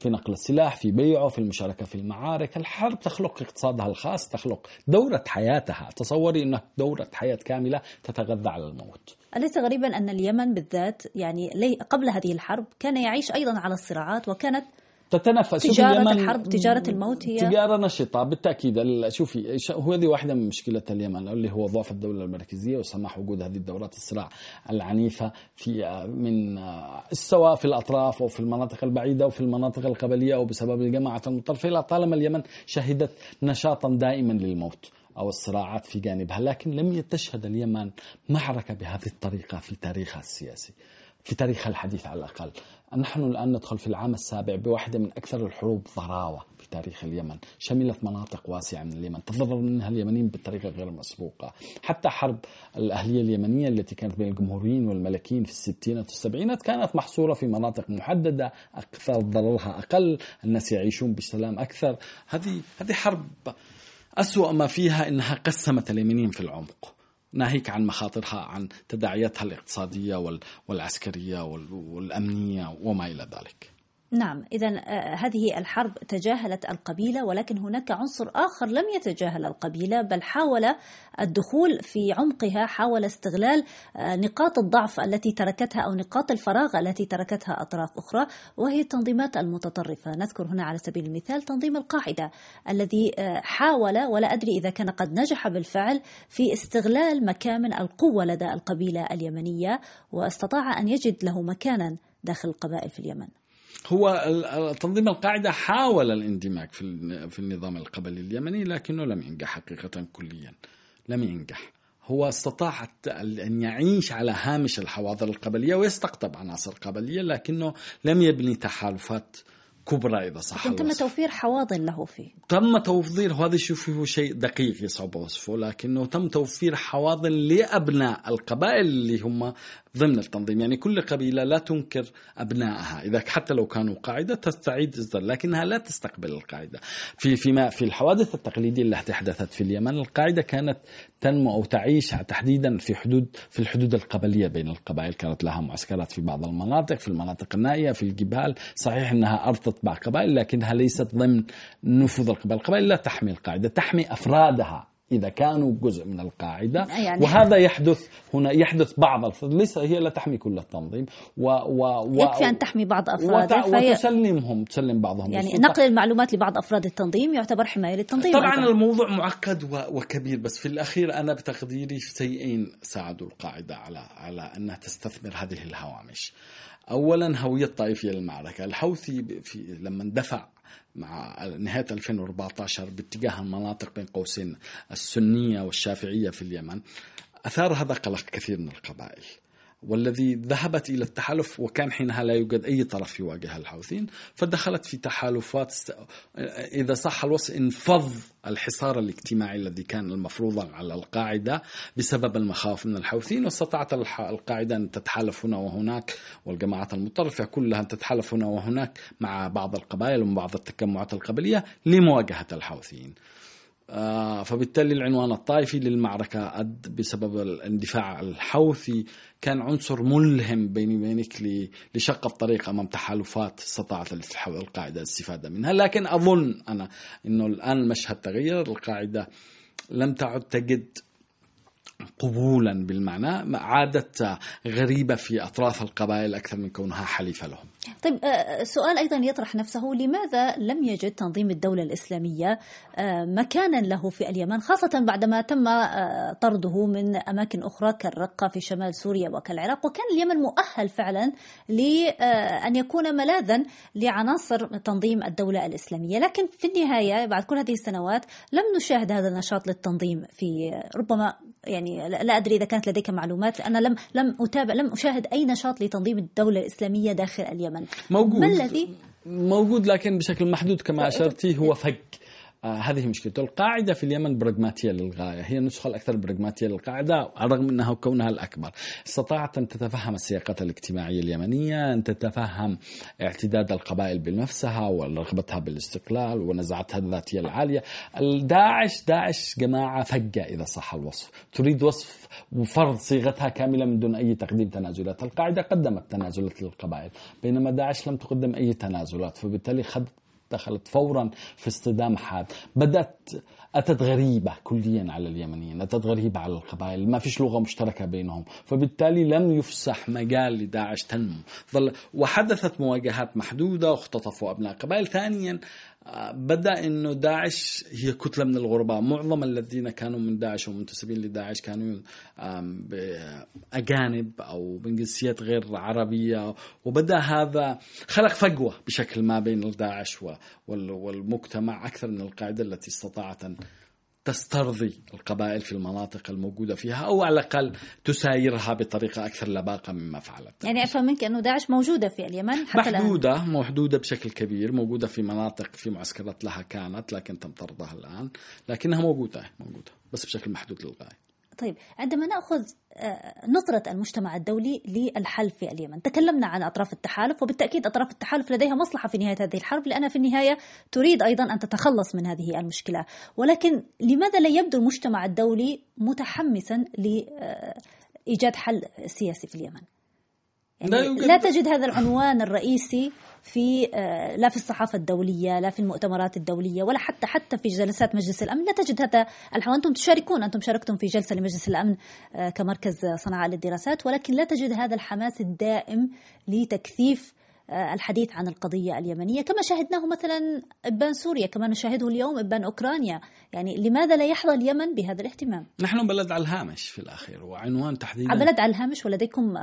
في نقل السلاح في بيعه في المشاركة في المعارك. الحرب تخلق اقتصادها الخاص تخلق دورة حياتها. تصوري أنها دورة حياة كاملة تتغذى على الموت. أليس غريبا أن اليمن بالذات يعني قبل هذه الحرب كان يعيش أيضا على الصراعات وكانت تتنفس. تجارة الحرب تجارة الموت هي تجارة نشطة. بالتأكيد شوفي هو هذه واحدة من مشكلة اليمن اللي هو ضعف الدولة المركزية وسماح وجود هذه الدورات الصراع العنيفة في من سواء في الأطراف أو في المناطق البعيدة أو في المناطق القبلية أو بسبب الجماعة المتطرفة طالما اليمن شهدت نشاطا دائما للموت أو الصراعات في جانبها لكن لم تشهد اليمن معركة بهذه الطريقة في تاريخها السياسي في تاريخها الحديث على الأقل. نحن الآن ندخل في العام السابع بواحدة من أكثر الحروب ضراوة في تاريخ اليمن. شملت مناطق واسعة من اليمن تضرر منها اليمنيين بطريقة غير مسبوقة. حتى حرب الأهلية اليمنية التي كانت بين الجمهوريين والملكيين في الستينات والسبعينات كانت محصورة في مناطق محددة أكثر ضررها أقل الناس يعيشون بسلام أكثر. هذه هذه حرب أسوأ ما فيها أنها قسمت اليمنيين في العمق. ناهيك عن مخاطرها عن تداعياتها الاقتصادية والعسكرية والأمنية وما إلى ذلك. نعم إذا آه، هذه الحرب تجاهلت القبيلة ولكن هناك عنصر آخر لم يتجاهل القبيلة بل حاول الدخول في عمقها حاول استغلال آه، نقاط الضعف التي تركتها أو نقاط الفراغ التي تركتها أطراف أخرى وهي التنظيمات المتطرفة. نذكر هنا على سبيل المثال تنظيم القاعدة الذي آه، حاول ولا أدري إذا كان قد نجح بالفعل في استغلال مكامن القوة لدى القبيلة اليمنية واستطاع أن يجد له مكانا داخل القبائل في اليمن. هو تنظيم القاعدة حاول الاندماج في في النظام القبلي اليمني لكنه لم ينجح حقيقة كليا. لم ينجح. هو استطاع أن يعيش على هامش الحواضر القبلية ويستقطب عناصر قبلية لكنه لم يبني تحالفات كبرى إذا صح تم توفير حواضن له فيه. تم توفير هذا شوفي هو شيء دقيق يصعب وصفه لكنه تم توفير حواضن لأبناء القبائل اللي هم ضمن التنظيم. يعني كل قبيلة لا تنكر أبنائها. إذا حتى لو كانوا قاعدة تستعيد إصدار لكنها لا تستقبل القاعدة. في فيما في الحوادث التقليدية التي حدثت في اليمن القاعدة كانت تنمو أو تعيش تحديدا في حدود في الحدود القبلية بين القبائل. كانت لها معسكرات في بعض المناطق في المناطق النائية في الجبال. صحيح أنها أرضت بعض قبائل لكنها ليست ضمن نفوذ القبائل. القبائل لا تحمي القاعدة تحمي أفرادها. إذا كانوا جزء من القاعدة. يعني وهذا يحدث هنا يحدث بعض ليس هي لا تحمي كل التنظيم. و و و يكفي أن تحمي بعض أفراده وت... وتسلمهم تسلم بعضهم يعني نقل المعلومات لبعض أفراد التنظيم يعتبر حماية للتنظيم طبعا أيضا. الموضوع معقد و... وكبير بس في الأخير أنا بتقديري شيئين ساعدوا القاعدة على على أنها تستثمر هذه الهوامش. أولا هوية طائفية للمعركة. الحوثي في لما اندفع مع نهاية 2014 باتجاه المناطق بين قوسين السنية والشافعية في اليمن. أثار هذا قلق كثير من القبائل. والذي ذهبت إلى التحالف وكان حينها لا يوجد أي طرف يواجه الحوثيين فدخلت في تحالفات إذا صح الوصف انفض الحصار الاجتماعي الذي كان المفروض على القاعدة بسبب المخاوف من الحوثيين واستطاعت القاعدة أن تتحالف هنا وهناك والجماعات المتطرفة كلها أن تتحالف هنا وهناك مع بعض القبائل ومع بعض التجمعات القبلية لمواجهة الحوثيين. فبالتالي العنوان الطائفي للمعركة أد بسبب الاندفاع الحوثي. كان عنصر ملهم بيني وبينك لشق الطريق أمام تحالفات استطاعت القاعدة الاستفادة منها. لكن أظن أنا أنه الآن المشهد تغير. القاعدة لم تعد تجد قبولا بالمعنى عادت غريبة في أطراف القبائل أكثر من كونها حليفة لهم. طيب آه، سؤال أيضا يطرح نفسه لماذا لم يجد تنظيم الدولة الإسلامية آه، مكانا له في اليمن خاصة بعدما تم آه، طرده من أماكن أخرى كالرقة في شمال سوريا وكالعراق؟ وكان اليمن مؤهل فعلا لأن يكون ملاذا لعناصر تنظيم الدولة الإسلامية. لكن في النهاية بعد كل هذه السنوات لم نشاهد هذا النشاط للتنظيم في ربما يعني لا أدري إذا كانت لديك معلومات أنا لم لم اتابع لم أشاهد أي نشاط لتنظيم الدولة الإسلامية داخل اليمن. موجود. ما الذي؟ موجود لكن بشكل محدود كما أشرتي هو فك. آه هذه مشكلته. القاعدة في اليمن براغماتية للغاية. هي النسخة الأكثر براغماتية للقاعدة الرغم أنها كونها الأكبر. استطاعت أن تتفهم السياقات الاجتماعية اليمنية أن تتفهم اعتداد القبائل بنفسها ورغبتها بالاستقلال ونزعتها الذاتية العالية. داعش داعش جماعة فجة إذا صح الوصف. تريد وصف وفرض صيغتها كاملة من دون أي تقديم تنازلات. القاعدة قدمت تنازلات للقبائل بينما داعش لم تقدم أي تنازلات فبالتالي خذت دخلت فورا في اصطدام حاد. بدأت أتت غريبة كليا على اليمنيين أتت غريبة على القبائل. ما فيش لغة مشتركة بينهم. فبالتالي لم يفسح مجال لداعش تنمو. ظل وحدثت مواجهات محدودة واختطفوا أبناء قبائل. ثانيا بدأ إنه داعش هي كتلة من الغرباء. معظم الذين كانوا من داعش ومنتسبين لداعش كانوا أجانب أو من جنسيات غير عربية. وبدأ هذا خلق فجوة بشكل ما بين داعش والمجتمع أكثر من القاعدة التي استطاعت أن تسترضي القبائل في المناطق الموجودة فيها أو على الأقل تسايرها بطريقة أكثر لباقة مما فعلت يعني أفهم منك أنه داعش موجودة في اليمن حتى محدودة الآن. محدودة بشكل كبير موجودة في مناطق في معسكرات لها كانت لكن تم طردها الآن لكنها موجودة موجودة بس بشكل محدود للغاية طيب عندما نأخذ آه، نظرة المجتمع الدولي للحل في اليمن تكلمنا عن أطراف التحالف وبالتأكيد أطراف التحالف لديها مصلحة في نهاية هذه الحرب لأنها في النهاية تريد أيضا أن تتخلص من هذه المشكلة. ولكن لماذا لا يبدو المجتمع الدولي متحمسا لإيجاد حل سياسي في اليمن؟ يعني لا تجد هذا العنوان الرئيسي في آه، لا في الصحافة الدولية لا في المؤتمرات الدولية ولا حتى حتى في جلسات مجلس الأمن. لا تجد هذا. الحوار أنتم تشاركون أنتم شاركتم في جلسة لمجلس الأمن آه، كمركز صنعاء للدراسات ولكن لا تجد هذا الحماس الدائم لتكثيف الحديث عن القضية اليمنية. كما شاهدناه مثلا إبان سوريا كما نشاهده اليوم إبان أوكرانيا. يعني لماذا لا يحظى اليمن بهذا الاهتمام؟ نحن بلد على الهامش في الأخير وعنوان تحديدا بلد على الهامش ولديكم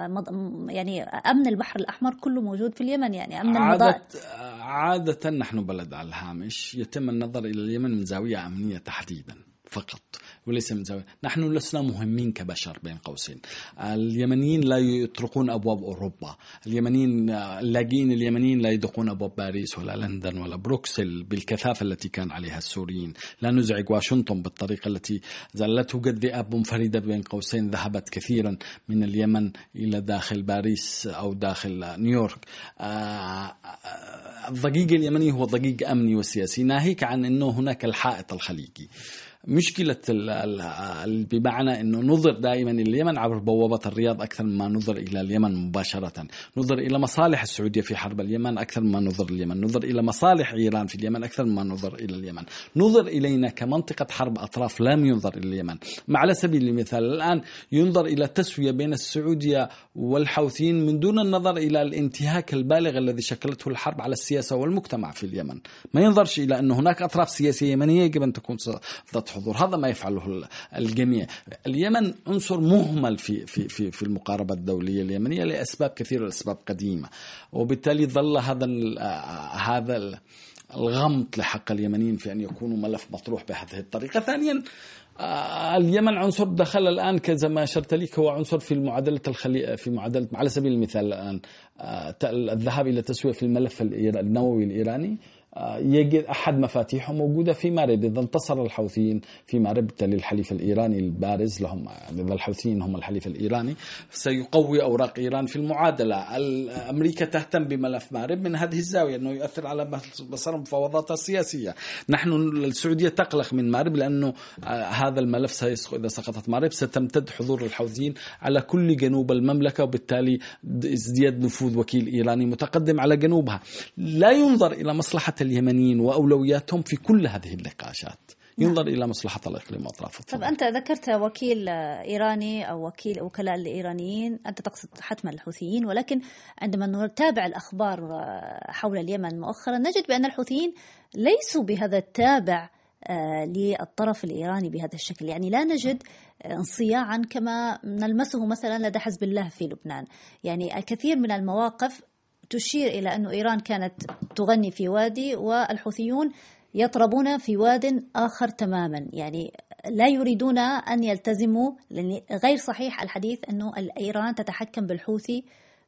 يعني أمن البحر الأحمر كله موجود في اليمن يعني أمن عادة, عادة نحن بلد على الهامش يتم النظر إلى اليمن من زاوية أمنية تحديدا فقط. وليس من زاوية نحن لسنا مهمين كبشر بين قوسين اليمنيين لا يطرقون أبواب أوروبا اليمنيين اللاجئين اليمنيين لا يدقون أبواب باريس ولا لندن ولا بروكسل بالكثافة التي كان عليها السوريين لا نزعج واشنطن بالطريقة التي لا توجد ذئاب منفردة بين قوسين ذهبت كثيرا من اليمن إلى داخل باريس أو داخل نيويورك آه، آه، الضجيج اليمني هو ضجيج أمني وسياسي ناهيك عن أنه هناك الحائط الخليجي مشكلة بمعنى أنه نظر دائما اليمن عبر بوابة الرياض أكثر مما نظر إلى اليمن مباشرة. نظر إلى مصالح السعودية في حرب اليمن أكثر مما نظر اليمن. نظر إلى مصالح إيران في اليمن أكثر مما نظر إلى اليمن. نظر إلينا كمنطقة حرب أطراف لم ينظر إلى اليمن. على سبيل المثال الآن ينظر إلى التسوية بين السعودية والحوثيين من دون النظر إلى الانتهاك البالغ الذي شكلته الحرب على السياسة والمجتمع في اليمن. ما ينظرش إلى أن هناك أطراف سياسية يمنية يجب أن تكون ذات حضور هذا ما يفعله الجميع. اليمن عنصر مهمل في في في في المقاربة الدولية اليمنية لأسباب كثيرة لأسباب قديمة. وبالتالي ظل هذا هذا الغمط لحق اليمنيين في أن يكونوا ملف مطروح بهذه الطريقة. ثانيا اليمن عنصر دخل الآن كما ما أشرت لك هو عنصر في المعادلة الخلي في معادله على سبيل المثال الآن الذهاب إلى تسوية في الملف النووي الإيراني. يجد أحد مفاتيحه موجودة في مارب إذا انتصر الحوثيين في مارب بالتالي الحليف الإيراني البارز لهم إذا الحوثيين هم الحليف الإيراني. سيقوي أوراق إيران في المعادلة. أمريكا تهتم بملف مارب من هذه الزاوية أنه يؤثر على مسار مفاوضاتها السياسية نحن السعودية تقلق من مارب لأنه آه، هذا الملف إذا سقطت مارب ستمتد حضور الحوثيين على كل جنوب المملكة وبالتالي ازدياد نفوذ وكيل إيراني متقدم على جنوبها. لا ينظر إلى مصلحة اليمنيين وأولوياتهم في كل هذه النقاشات ينظر نعم. إلى مصلحة الاقليم واطرافه. طب أنت ذكرت وكيل إيراني أو وكيل وكلاء الإيرانيين، أنت تقصد حتما الحوثيين ولكن عندما نتابع الأخبار حول اليمن مؤخرا نجد بأن الحوثيين ليسوا بهذا التابع آه، للطرف الإيراني بهذا الشكل، يعني لا نجد انصياعا كما نلمسه مثلا لدى حزب الله في لبنان، يعني الكثير من المواقف تشير إلى أن إيران كانت تغني في وادي والحوثيون يطربون في واد آخر تماما. يعني لا يريدون أن يلتزموا لأن غير صحيح الحديث أنه إيران تتحكم بالحوثي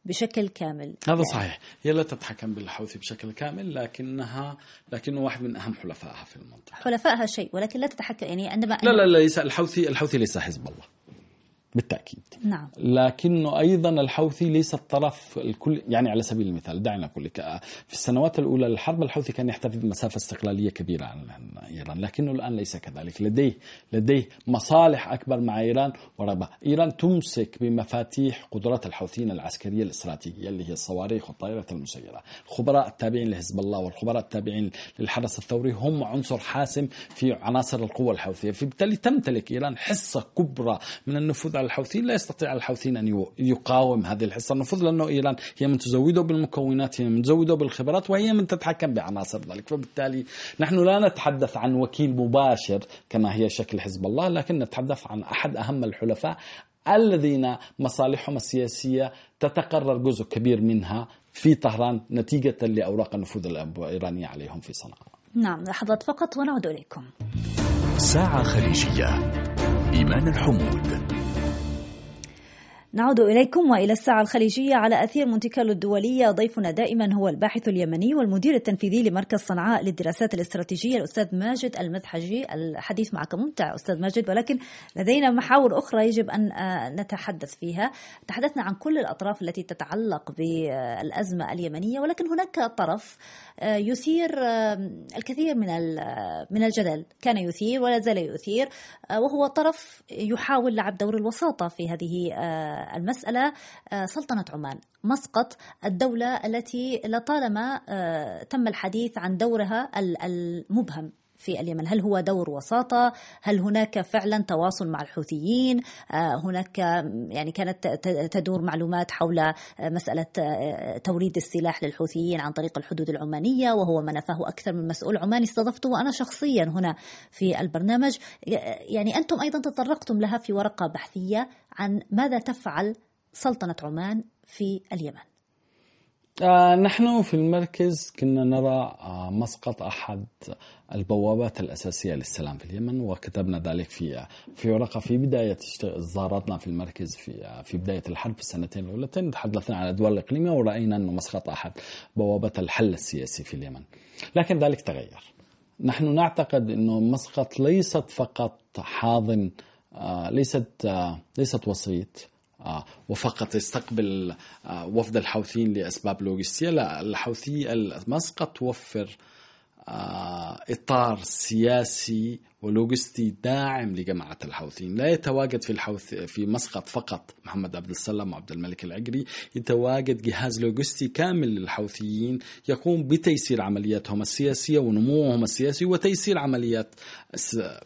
بشكل كامل. هذا يعني صحيح. هي لا تتحكم بالحوثي بشكل كامل لكنها لكنه واحد من أهم حلفائها في المنطقة. حلفائها شيء ولكن لا تتحكم يعني عندما لا لا لا ليس الحوثي الحوثي ليس حزب الله. بالتأكيد. نعم. لكنه أيضا الحوثي ليس الطرف الكل يعني على سبيل المثال دعنا نقول لك في السنوات الأولى للحرب الحوثي كان يحتفظ بمسافة استقلالية كبيرة عن إيران لكنه الآن ليس كذلك. لديه لديه مصالح أكبر مع إيران ورغبة. إيران تمسك بمفاتيح قدرات الحوثيين العسكرية الاستراتيجية اللي هي الصواريخ والطائرات المسيرة. الخبراء التابعين لحزب الله والخبراء التابعين للحرس الثوري هم عنصر حاسم في عناصر القوة الحوثية. فبالتالي تمتلك إيران حصة كبرى من النفوذ على الحوثيين لا يستطيع الحوثيين أن يقاوم هذه الحصة. النفوذ لأنه إيران هي من تزوده بالمكونات هي من تزوده بالخبرات وهي من تتحكم بعناصر ذلك. فبالتالي نحن لا نتحدث عن وكيل مباشر كما هي شكل حزب الله لكن نتحدث عن أحد أهم الحلفاء الذين مصالحهم السياسية تتقرر جزء كبير منها في طهران نتيجة لأوراق النفوذ الإيرانية عليهم في صنعاء. نعم لحظات فقط ونعود إليكم. ساعة خليجية. إيمان الحمود. نعود إليكم وإلى الساعة الخليجية على أثير مونتي كارلو الدولية. ضيفنا دائما هو الباحث اليمني والمدير التنفيذي لمركز صنعاء للدراسات الاستراتيجية الأستاذ ماجد المذحجي الحديث معك ممتع أستاذ ماجد ولكن لدينا محاور أخرى يجب أن آه، نتحدث فيها. تحدثنا عن كل الأطراف التي تتعلق بالأزمة اليمنية ولكن هناك طرف آه، يثير آه، الكثير من من الجدل. كان يثير ولا زال يثير وهو طرف يحاول لعب دور الوساطة في هذه المسألة آه، سلطنة عمان مسقط الدولة التي لطالما آه، تم الحديث عن دورها المبهم. في اليمن. هل هو دور وساطة؟ هل هناك فعلا تواصل مع الحوثيين؟ آه، هناك يعني كانت تدور معلومات حول مسألة توريد السلاح للحوثيين عن طريق الحدود العمانية وهو ما نفاه أكثر من مسؤول عماني استضفته وأنا شخصيا هنا في البرنامج. يعني أنتم أيضا تطرقتم لها في ورقة بحثية عن ماذا تفعل سلطنة عمان في اليمن. آه نحن في المركز كنا نرى آه مسقط أحد البوابات الأساسية للسلام في اليمن وكتبنا ذلك في في ورقة في بداية زارتنا في المركز في آه في بداية الحرب في السنتين الاولتين تحدثنا عن الادوار الإقليمية ورأينا انه مسقط أحد بوابات الحل السياسي في اليمن. لكن ذلك تغير. نحن نعتقد إنه مسقط ليست فقط حاضن آه ليست آه ليست وسيط. آه، وفقط يستقبل آه، وفد الحوثيين لأسباب لوجستية لا الحوثي مسقط توفر آه، إطار سياسي ولوجستي داعم لجماعة الحوثيين. لا يتواجد في الحوث في مسقط فقط محمد عبد السلام وعبد الملك العقري. يتواجد جهاز لوجستي كامل للحوثيين. يقوم بتيسير عملياتهم السياسية ونموهم السياسي وتيسير عمليات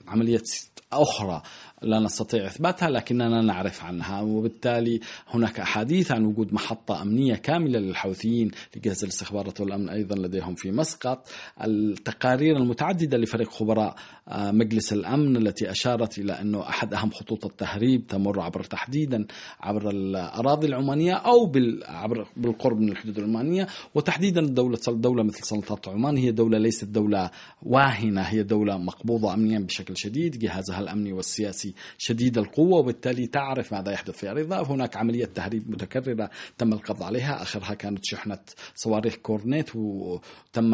عمليات أخرى. لا نستطيع إثباتها لكننا نعرف عنها وبالتالي هناك أحاديث عن وجود محطة أمنية كاملة للحوثيين لجهاز الاستخبارات والأمن أيضا لديهم في مسقط. التقارير المتعددة لفريق خبراء آه، مجلس الأمن التي أشارت إلى أنه أحد أهم خطوط التهريب تمر عبر تحديدا عبر الأراضي العمانية أو عبر بالقرب من الحدود العمانية. وتحديدا دولة دولة مثل سلطنة عمان هي دولة ليست دولة واهنة هي دولة مقبوضة أمنيا بشكل شديد. جهازها الأمني والسياسي شديد القوة وبالتالي تعرف ماذا يحدث في أرضها هناك عملية تهريب متكررة تم القبض عليها. آخرها كانت شحنة صواريخ كورنيت وتم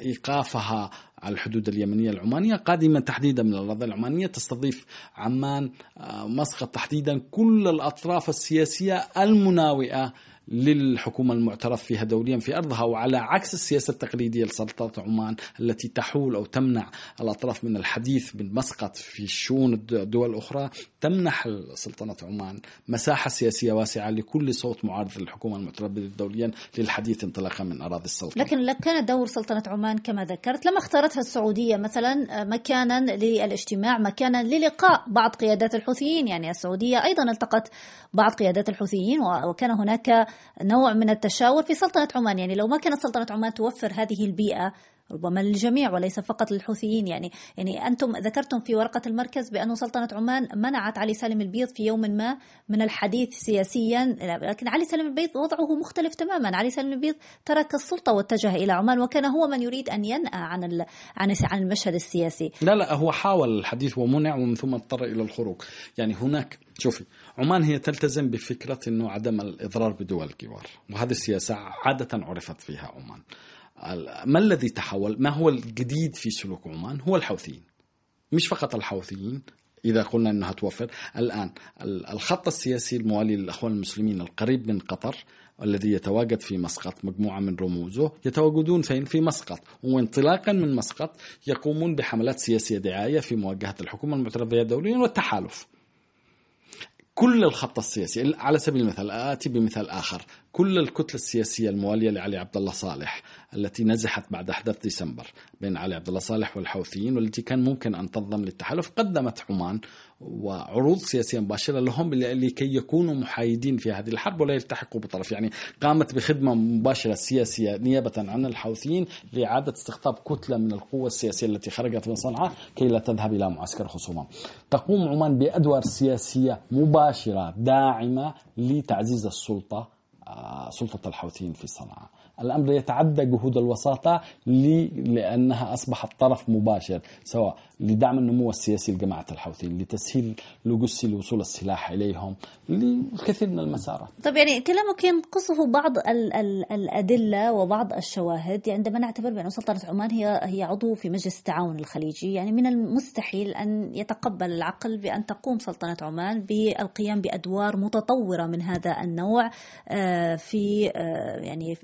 إيقافها على الحدود اليمنية العمانية. قادمة تحديدا من الأراضي العمانية تستضيف عمان آه، مسقط تحديدا كل الأطراف السياسية المناوئة للحكومة المعترف فيها دوليا في أرضها وعلى عكس السياسة التقليدية لسلطنة عمان التي تحول أو تمنع الأطراف من الحديث من مسقط في شؤون الدول الأخرى تمنح سلطنة عمان مساحة سياسية واسعة لكل صوت معارض للحكومة المعترف دوليا للحديث انطلاقا من أراضي السلطنة لكن كان دور سلطنة عمان كما ذكرت لما اختارتها السعودية مثلا مكانا للاجتماع مكانا للقاء بعض قيادات الحوثيين. يعني السعودية أيضا التقت بعض قيادات الحوثيين وكان هناك نوع من التشاور في سلطنة عمان. يعني لو ما كانت سلطنة عمان توفر هذه البيئة ربما للجميع وليس فقط للحوثيين. يعني يعني أنتم ذكرتم في ورقة المركز بأن سلطنة عمان منعت علي سالم البيض في يوم ما من الحديث سياسيا لكن علي سالم البيض وضعه مختلف تماما. علي سالم البيض ترك السلطة واتجه إلى عمان وكان هو من يريد أن ينأى عن عن عن المشهد السياسي. لا لا هو حاول الحديث ومنع ومن ثم اضطر إلى الخروج. يعني هناك شوفي عمان هي تلتزم بفكرة إنه عدم الإضرار بدول الجوار وهذه السياسة عادة عرفت فيها عمان. ما الذي تحول؟ ما هو الجديد في سلوك عمان؟ هو الحوثيين. مش فقط الحوثيين إذا قلنا أنها توفر. الآن الخط السياسي الموالي للأخوان المسلمين القريب من قطر الذي يتواجد في مسقط مجموعة من رموزه يتواجدون فين؟ في مسقط. وانطلاقا من مسقط يقومون بحملات سياسية دعاية في مواجهة الحكومة المعترف بها دوليا والتحالف. كل الخط السياسي على سبيل المثال آتي بمثال آخر. كل الكتلة السياسية الموالية لعلي عبد الله صالح التي نزحت بعد أحداث ديسمبر بين علي عبد الله صالح والحوثيين والتي كان ممكن أن تنضم للتحالف قدمت عمان وعروض سياسية مباشرة لهم لكي يكونوا محايدين في هذه الحرب ولا يلتحقوا بطرف. يعني قامت بخدمة مباشرة سياسية نيابة عن الحوثيين لإعادة استقطاب كتلة من القوة السياسية التي خرجت من صنعاء كي لا تذهب إلى معسكر خصومة. تقوم عمان بأدوار سياسية مباشرة داعمة لتعزيز السلطة سلطة الحوثيين في صنعاء. الأمر يتعدى جهود الوساطة لأنها أصبحت طرف مباشر سواء لدعم النمو السياسي لجماعة الحوثيين لتسهيل لوجستي لوصول السلاح إليهم للكثير من المسارات. طب يعني كلامك ينقصه بعض ال ال الأدلة وبعض الشواهد. يعني عندما نعتبر بأن سلطنة عمان هي هي عضو في مجلس التعاون الخليجي يعني من المستحيل أن يتقبل العقل بأن تقوم سلطنة عمان بالقيام بأدوار متطورة من هذا النوع آه، في آه، يعني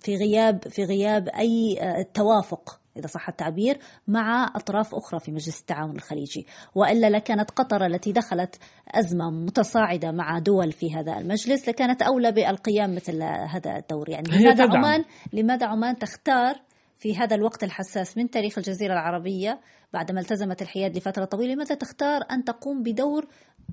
في غياب في غياب أي آه، توافق إذا صح التعبير مع أطراف أخرى في مجلس التعاون الخليجي. وإلا لكانت قطر التي دخلت أزمة متصاعدة مع دول في هذا المجلس لكانت أولى بالقيام مثل هذا الدور. يعني لماذا عمان لماذا عمان تختار في هذا الوقت الحساس من تاريخ الجزيرة العربية بعدما التزمت الحياد لفترة طويلة لماذا تختار أن تقوم بدور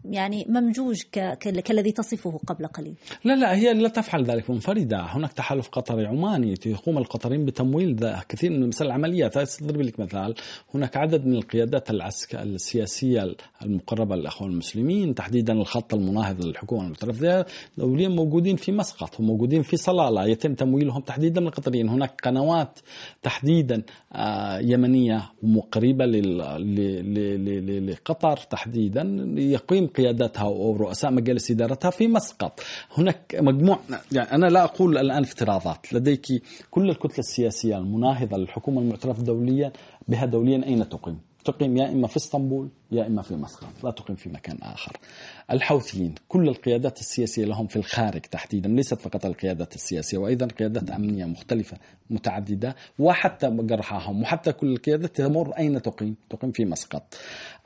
يعني ممجوج كالذي تصفه قبل قليل. لا لا هي لا تفعل ذلك منفردة. هناك تحالف قطري عماني يقوم القطريين بتمويل كثير من مثل العمليات أضرب لك مثال هناك عدد من القيادات العسكرية السياسية المقربة للأخوان المسلمين تحديدا الخط المناهض للحكومة المترفضة دوليا موجودين في مسقط وموجودين في صلالة. يتم تمويلهم تحديدا من القطريين هناك قنوات تحديدا آه، يمنية قريبة لقطر تحديدا يقيم قيادتها ورؤساء مجالس إدارتها في مسقط. هناك مجموع يعني أنا لا أقول الآن افتراضات. لديك كل الكتلة السياسية المناهضة للحكومة المعترف دوليا بها دوليا أين تقيم؟ تقيم يا إما في إسطنبول يا إما في مسقط. لا تقيم في مكان آخر. الحوثيين كل القيادات السياسية لهم في الخارج تحديدا ليست فقط القيادات السياسية وأيضا قيادات أمنية مختلفة متعددة وحتى جرحاهم وحتى كل القيادات تمر أين تقيم؟ تقيم في مسقط.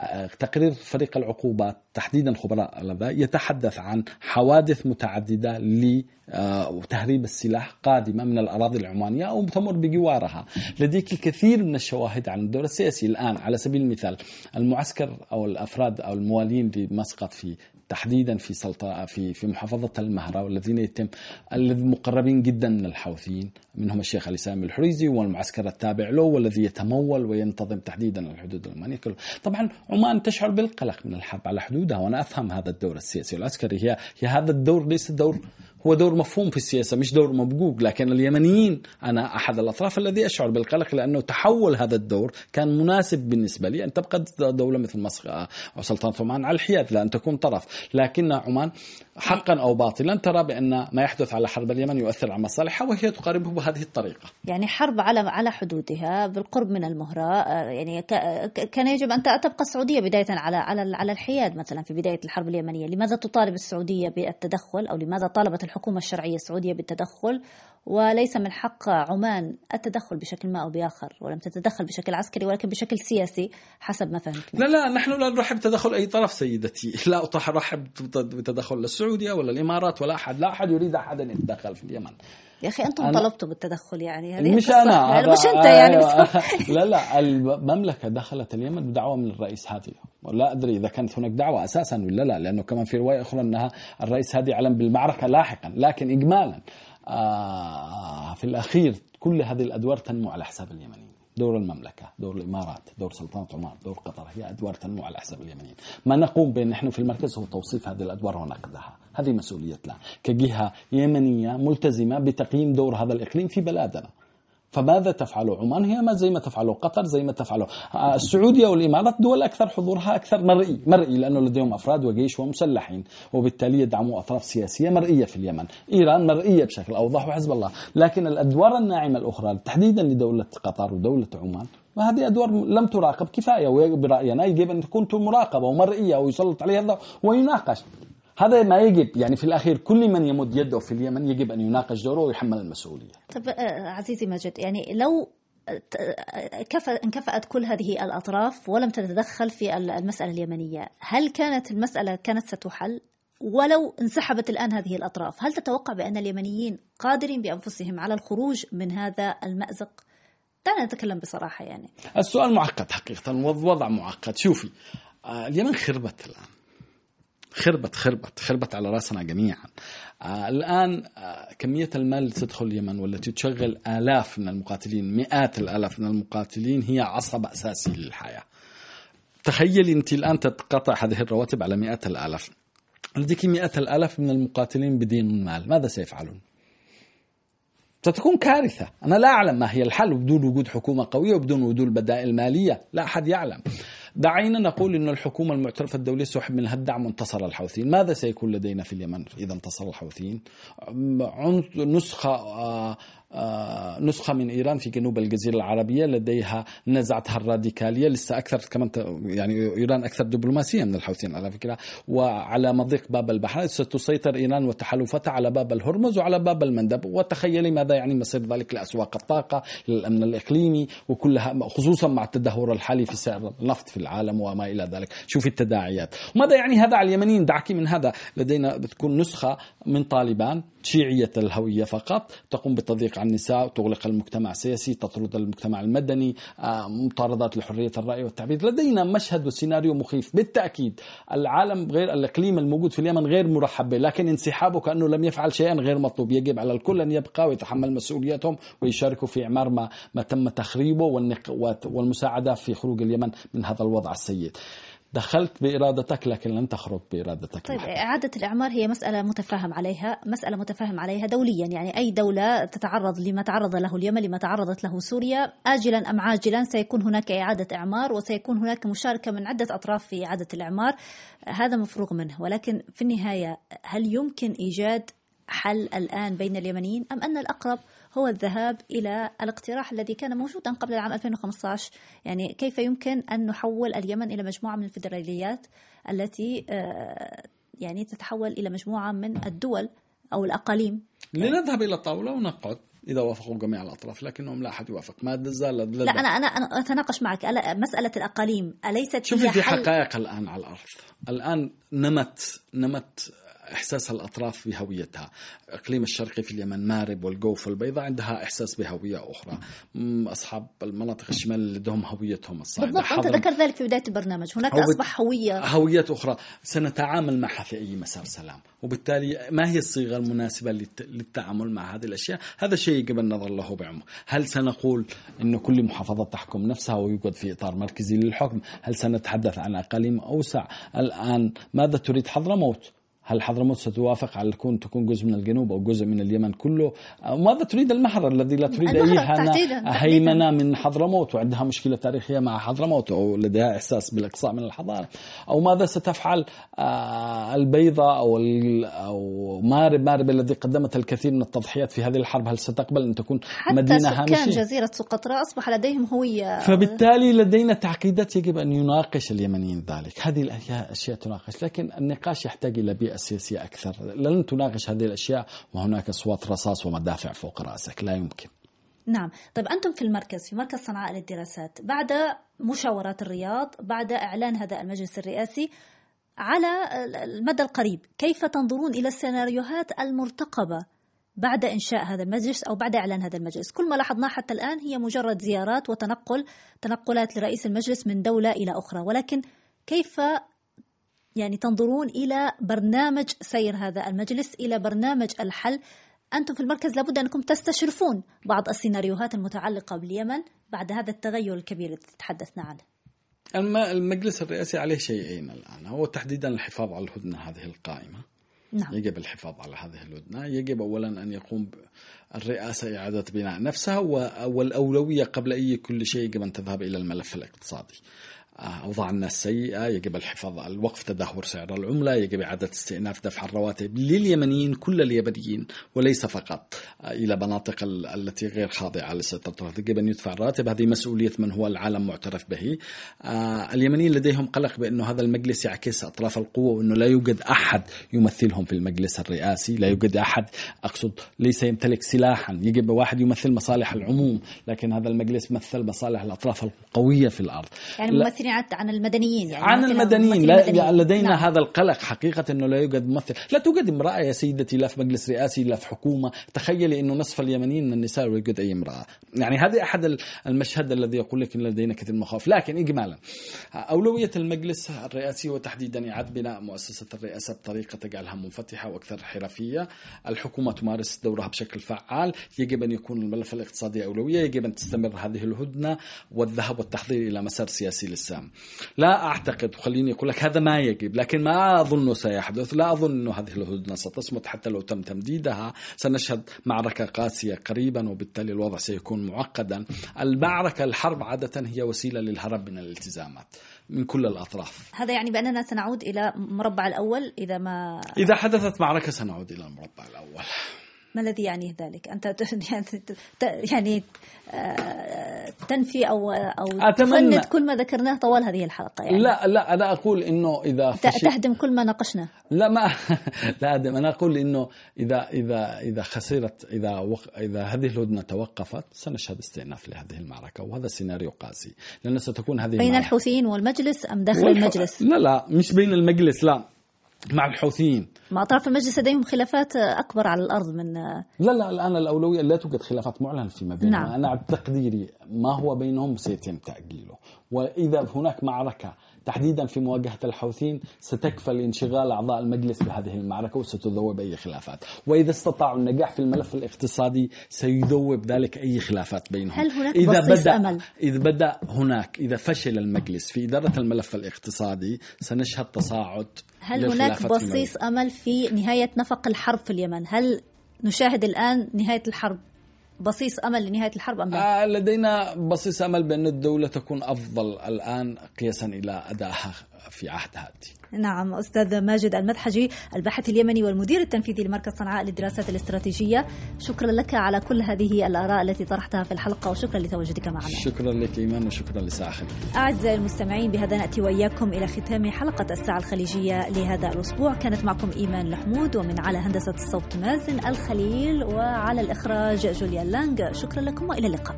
آه، تقرير فريق العقوبات تحديدا خبراء يتحدث عن حوادث متعددة لتهريب السلاح قادمة من الأراضي العمانية أو تمر بجوارها. لديك الكثير من الشواهد عن الدور السياسي الآن على سبيل المثال المعسكر أو الأفراد أو الموالين لمسقط في تحديدا في سلطة في في محافظة المهرة والذين يتم المقربين جدا من الحوثيين منهم الشيخ علي سامي الحريزي والمعسكر التابع له والذي يتمول وينتظم تحديدا الحدود العمانية كله طبعا عمان تشعر بالقلق من الحرب على حدودها وأنا أفهم هذا الدور السياسي والعسكري. هي, هي هذا الدور ليس دور هو دور مفهوم في السياسة مش دور مبقوق لكن اليمنيين أنا أحد الأطراف الذي أشعر بالقلق لأنه تحول هذا الدور كان مناسب بالنسبة لي أن تبقى دولة مثل مصر وسلطنة عمان على الحياد لأن تكون طرف. لكن عمان حقا أو باطلا ترى بأن ما يحدث على حرب اليمن يؤثر على مصالحها وهي تقاربه بهذه الطريقة. يعني حرب على على حدودها بالقرب من المهرة يعني كان يجب أن تبقى السعودية بداية على على على الحياد مثلا في بداية الحرب اليمنية. لماذا تطالب السعودية بالتدخل أو لماذا طالبت الحكومة الشرعية السعودية بالتدخل؟ وليس من حق عمان التدخل بشكل ما أو بآخر ولم تتدخل بشكل عسكري ولكن بشكل سياسي حسب ما فهمت. لا لا نحن لا نرحب بتدخل أي طرف سيدتي. لا أرحب بتدخل السعودية ولا الإمارات ولا أحد. لا أحد يريد أحدا يتدخل في اليمن. يا أخي أنتم طلبتوا بالتدخل يعني. هذه مش أنا يعني مش أنت يعني لا لا المملكة دخلت اليمن بدعوة من الرئيس هادي ولا أدري إذا كانت هناك دعوة أساسا ولا لا لأنه كمان في رواية أخرى أنها الرئيس هادي أعلن بالمعركة لاحقا لكن اجمالا. في الأخير كل هذه الأدوار تنمو على حساب اليمنيين. دور المملكة دور الإمارات دور سلطنة عمان دور قطر هي أدوار تنمو على حساب اليمنيين. ما نقوم به نحن في المركز هو توصيف هذه الأدوار ونقدها. هذه مسؤوليتنا. كجهة يمنية ملتزمة بتقييم دور هذا الإقليم في بلادنا. فماذا تفعل عمان هي زي ما تفعله قطر زي ما تفعله آه، السعودية والإمارات دول أكثر حضورها أكثر مرئي مرئي لأنه لديهم أفراد وجيش ومسلحين وبالتالي يدعموا أطراف سياسية مرئية في اليمن. إيران مرئية بشكل أوضح وحزب الله. لكن الأدوار الناعمة الأخرى تحديدا لدولة قطر ودولة عمان وهذه أدوار لم تراقب كفاية وبرأينا يجب أن تكون مراقبة ومرئية ويسلط عليها ويناقش. هذا ما يجب يعني في الأخير كل من يمد يده في اليمن يجب أن يناقش دوره ويحمل المسؤولية. طب آه، عزيزي ماجد يعني لو انكفأت كل هذه الأطراف ولم تتدخل في المسألة اليمنية هل كانت المسألة كانت ستحل؟ ولو انسحبت الآن هذه الأطراف هل تتوقع بأن اليمنيين قادرين بأنفسهم على الخروج من هذا المأزق؟ دعنا نتكلم بصراحة يعني. السؤال معقد حقيقة والوضع معقد. شوفي آه، اليمن خربت الآن. خربت خربت خربت على راسنا جميعا. آه الآن آه كمية المال اللي تدخل اليمن والتي تشغل آلاف من المقاتلين مئات الآلاف من المقاتلين هي عصب أساسي للحياة. تخيلي أنت الآن تتقطع هذه الرواتب على مئات الآلاف. لديك مئات الآلاف من المقاتلين بدين المال ماذا سيفعلون؟ ستكون كارثة. أنا لا أعلم ما هي الحل بدون وجود حكومة قوية وبدون وجود بدائل مالية لا أحد يعلم. دعينا نقول أن الحكومة المعترفة الدولية سحب منها الدعم وانتصر الحوثيين. ماذا سيكون لدينا في اليمن إذا انتصر الحوثيين؟ نسخة آه، نسخة من إيران في جنوب الجزيرة العربية لديها نزعتها الراديكالية لسه أكثر كمان يعني إيران أكثر دبلوماسية من الحوثيين على فكرة. وعلى مضيق باب البحر ستسيطر إيران وتحالفتها على باب الهرمز وعلى باب المندب. وتخيلي ماذا يعني مصير ذلك لأسواق الطاقة للأمن الإقليمي وكلها خصوصا مع التدهور الحالي في سعر النفط في العالم وما إلى ذلك. شوفي التداعيات. وماذا يعني هذا على اليمنيين؟ دعكي من هذا. لدينا بتكون نسخة من طالبان شيعية الهوية فقط تقوم بتضييق على النساء تغلق المجتمع السياسي تطرد المجتمع المدني آه، مطاردات لحرية الرأي والتعبير. لدينا مشهد وسيناريو مخيف. بالتأكيد العالم غير الإقليم الموجود في اليمن غير مرحب به لكن انسحابه كأنه لم يفعل شيئا غير مطلوب. يجب على الكل أن يبقى ويتحمل مسؤوليتهم ويشاركوا في إعمار ما, ما تم تخريبه والمساعدة في خروج اليمن من هذا الوضع السيء. دخلت بإرادتك لكن لن تخرج بإرادتك طيب إعادة الإعمار هي مسألة متفاهم عليها مسألة متفاهم عليها دوليا يعني أي دولة تتعرض لما تعرض له اليمن لما تعرضت له سوريا آجلا أم عاجلا سيكون هناك إعادة إعمار وسيكون هناك مشاركة من عدة أطراف في إعادة الإعمار. هذا مفروغ منه ولكن في النهاية هل يمكن إيجاد حل الآن بين اليمنيين أم أن الأقرب هو الذهاب إلى الاقتراح الذي كان موجودا قبل العام 2015 يعني كيف يمكن أن نحول اليمن إلى مجموعة من الفيدراليات التي آه، يعني تتحول إلى مجموعة من الدول أو الأقاليم؟ لنذهب إلى الطاولة ونقعد إذا وافقوا جميع الأطراف لكنهم لا أحد يوافق. ما زال لا أنا أنا أنا أتناقش معك. مسألة الأقاليم أليست شوفي في حقائق الآن على الأرض. الآن نمت نمت إحساس الأطراف بهويتها. إقليم الشرقي في اليمن مارب والجوف والبيضاء عندها إحساس بهوية أخرى. أصحاب المناطق الشمال اللي لديهم هويتهم الصاعدة بالضبط أنت ذكرت ذلك في بداية البرنامج. هناك هو أصبح هوية. هويات أخرى. سنتعامل معها في أي مسار سلام. وبالتالي ما هي الصيغة المناسبة للتعامل مع هذه الأشياء؟ هذا شيء يجب النظر له بعمق. هل سنقول أن كل محافظة تحكم نفسها ويوجد في إطار مركزي للحكم؟ هل سنتحدث عن أقاليم أوسع؟ الآن ماذا تريد حضرموت؟ هل حضرموت ستوافق على كون تكون جزء من الجنوب أو جزء من اليمن كله؟ ماذا تريد المهر الذي لا تريد أي هيمنه من حضرموت وعندها مشكلة تاريخية مع حضرموت أو لديها إحساس بالإقصاء من الحضارة؟ أو ماذا ستفعل آه، البيضة أو أو مارب مارب الذي قدمت الكثير من التضحيات في هذه الحرب؟ هل ستقبل أن تكون حتى مدينة هامشية؟ حتى سكان جزيرة سقطرى أصبح لديهم هوية. فبالتالي لدينا تعقيدات يجب أن يناقش اليمنيين ذلك، هذه الاشياء تناقش لكن النقاش يحتاج إلى بيئة السياسية أكثر. لن تناقش هذه الأشياء وهناك أصوات رصاص ومدافع فوق رأسك. لا يمكن. نعم. طيب أنتم في المركز في مركز صنعاء للدراسات بعد مشاورات الرياض بعد إعلان هذا المجلس الرئاسي على المدى القريب كيف تنظرون إلى السيناريوهات المرتقبة بعد إنشاء هذا المجلس أو بعد إعلان هذا المجلس؟ كل ما لاحظناه حتى الآن هي مجرد زيارات وتنقل تنقلات لرئيس المجلس من دولة إلى أخرى. ولكن كيف يعني تنظرون إلى برنامج سير هذا المجلس إلى برنامج الحل. أنتم في المركز لابد أنكم تستشرفون بعض السيناريوهات المتعلقة باليمن بعد هذا التغير الكبير الذي تحدثنا عنه. المجلس الرئاسي عليه شيئين الآن. هو تحديدا الحفاظ على الهدنة هذه القائمة. نعم. يجب الحفاظ على هذه الهدنة. يجب أولا أن يقوم الرئاسة إعادة بناء نفسها والأولوية قبل أي كل شيء يجب أن تذهب إلى الملف الاقتصادي. أوضاع الناس سيئة يجب الحفاظ على الوقف تدهور سعر العملة يجب إعادة استئناف دفع الرواتب لليمنيين كل اليمنيين وليس فقط. إلى مناطق التي غير خاضعة لسيطرة يجب أن يدفع الراتب. هذه مسؤولية من هو العالم معترف به. آه، اليمنيين لديهم قلق بأنه هذا المجلس يعكس أطراف القوة وأنه لا يوجد أحد يمثلهم في المجلس الرئاسي لا يوجد أحد. أقصد ليس يمتلك سلاحا. يجب واحد يمثل مصالح العموم لكن هذا المجلس مثل مصالح الأطراف القوية في الأرض. يعني ممثلين عن المدنيين يعني عن المدنيين. لا يعني لدينا نعم. هذا القلق حقيقة أنه لا يوجد ممثل. لا توجد امرأة يا سيدتي لا في مجلس رئاسي لا في حكومة. تخيلي أنه نصف اليمنيين من النساء لا يوجد أي امرأة. يعني هذه أحد المشهد الذي يقول لك أن لدينا كثير من المخاوف لكن إجمالا أولوية المجلس الرئاسي وتحديدا إعادة بناء مؤسسة الرئاسة بطريقة تجعلها منفتحة وأكثر حرفية. الحكومة تمارس دورها بشكل فعال. يجب أن يكون الملف الاقتصادي أولوية. يجب أن تستمر هذه الهدنة والذهاب والتحضير إلى مسار سياسي للسام لا أعتقد خليني أقول لك هذا ما يجب لكن ما أظن سيحدث لا أظن أن هذه الهدنة ستصمت حتى لو تم تمديدها. سنشهد معركة قاسية قريبا وبالتالي الوضع سيكون معقدا. المعركة الحرب عادة هي وسيلة للهرب من الالتزامات من كل الأطراف. هذا يعني بأننا سنعود إلى مربع الأول إذا ما إذا حدثت معركة سنعود إلى المربع الأول. ما الذي يعني ذلك؟ أنت يعني آه، تنفي أو أو أتمنى تفند كل ما ذكرناه طوال هذه الحلقة يعني. لا لا أنا أقول إنه إذا تهدم كل ما ناقشناه. لا ما لا أهدم. أنا أقول إنه إذا إذا إذا خسرت إذا وق... إذا هذه الهدنة توقفت سنشهد استئناف لهذه المعركة وهذا سيناريو قاسي. لأن ستكون هذه بين الحوثيين والمجلس أم داخل والح... المجلس؟ لا لا مش بين المجلس لا. مع الحوثيين. مع أطراف المجلس لديهم خلافات أكبر على الأرض من لا لا الآن الأولوية لا توجد خلافات معلنة فيما بينهم نعم. أنا تقديري ما هو بينهم سيتم تأجيله. وإذا هناك معركة تحديدا في مواجهة الحوثيين ستكفل انشغال أعضاء المجلس بهذه المعركة وستذوب أي خلافات. وإذا استطاعوا النجاح في الملف الاقتصادي سيذوب ذلك أي خلافات بينهم. هل هناك إذا بدأ أمل؟ إذا بدأ هناك إذا فشل المجلس في إدارة الملف الاقتصادي سنشهد تصاعد هل هناك بصيص أمل في نهاية نفق الحرب في اليمن؟ هل نشاهد الآن نهاية الحرب؟ بصيص أمل لنهاية الحرب أم لا؟ آه لدينا بصيص أمل بأن الدولة تكون أفضل الآن قياسا إلى أدائها في عهد هادي. نعم أستاذ ماجد المدحجي الباحث اليمني والمدير التنفيذي لمركز صنعاء للدراسات الاستراتيجية. شكرا لك على كل هذه الآراء التي طرحتها في الحلقة وشكرا لتواجدك معنا. شكرا لك إيمان وشكرا لساحل أعزائي المستمعين بهذا نأتي وإياكم إلى ختام حلقة الساعة الخليجية لهذا الأسبوع. كانت معكم إيمان الحمود ومن على هندسة الصوت مازن الخليل وعلى الإخراج جوليا لانج شكرا لكم وإلى اللقاء.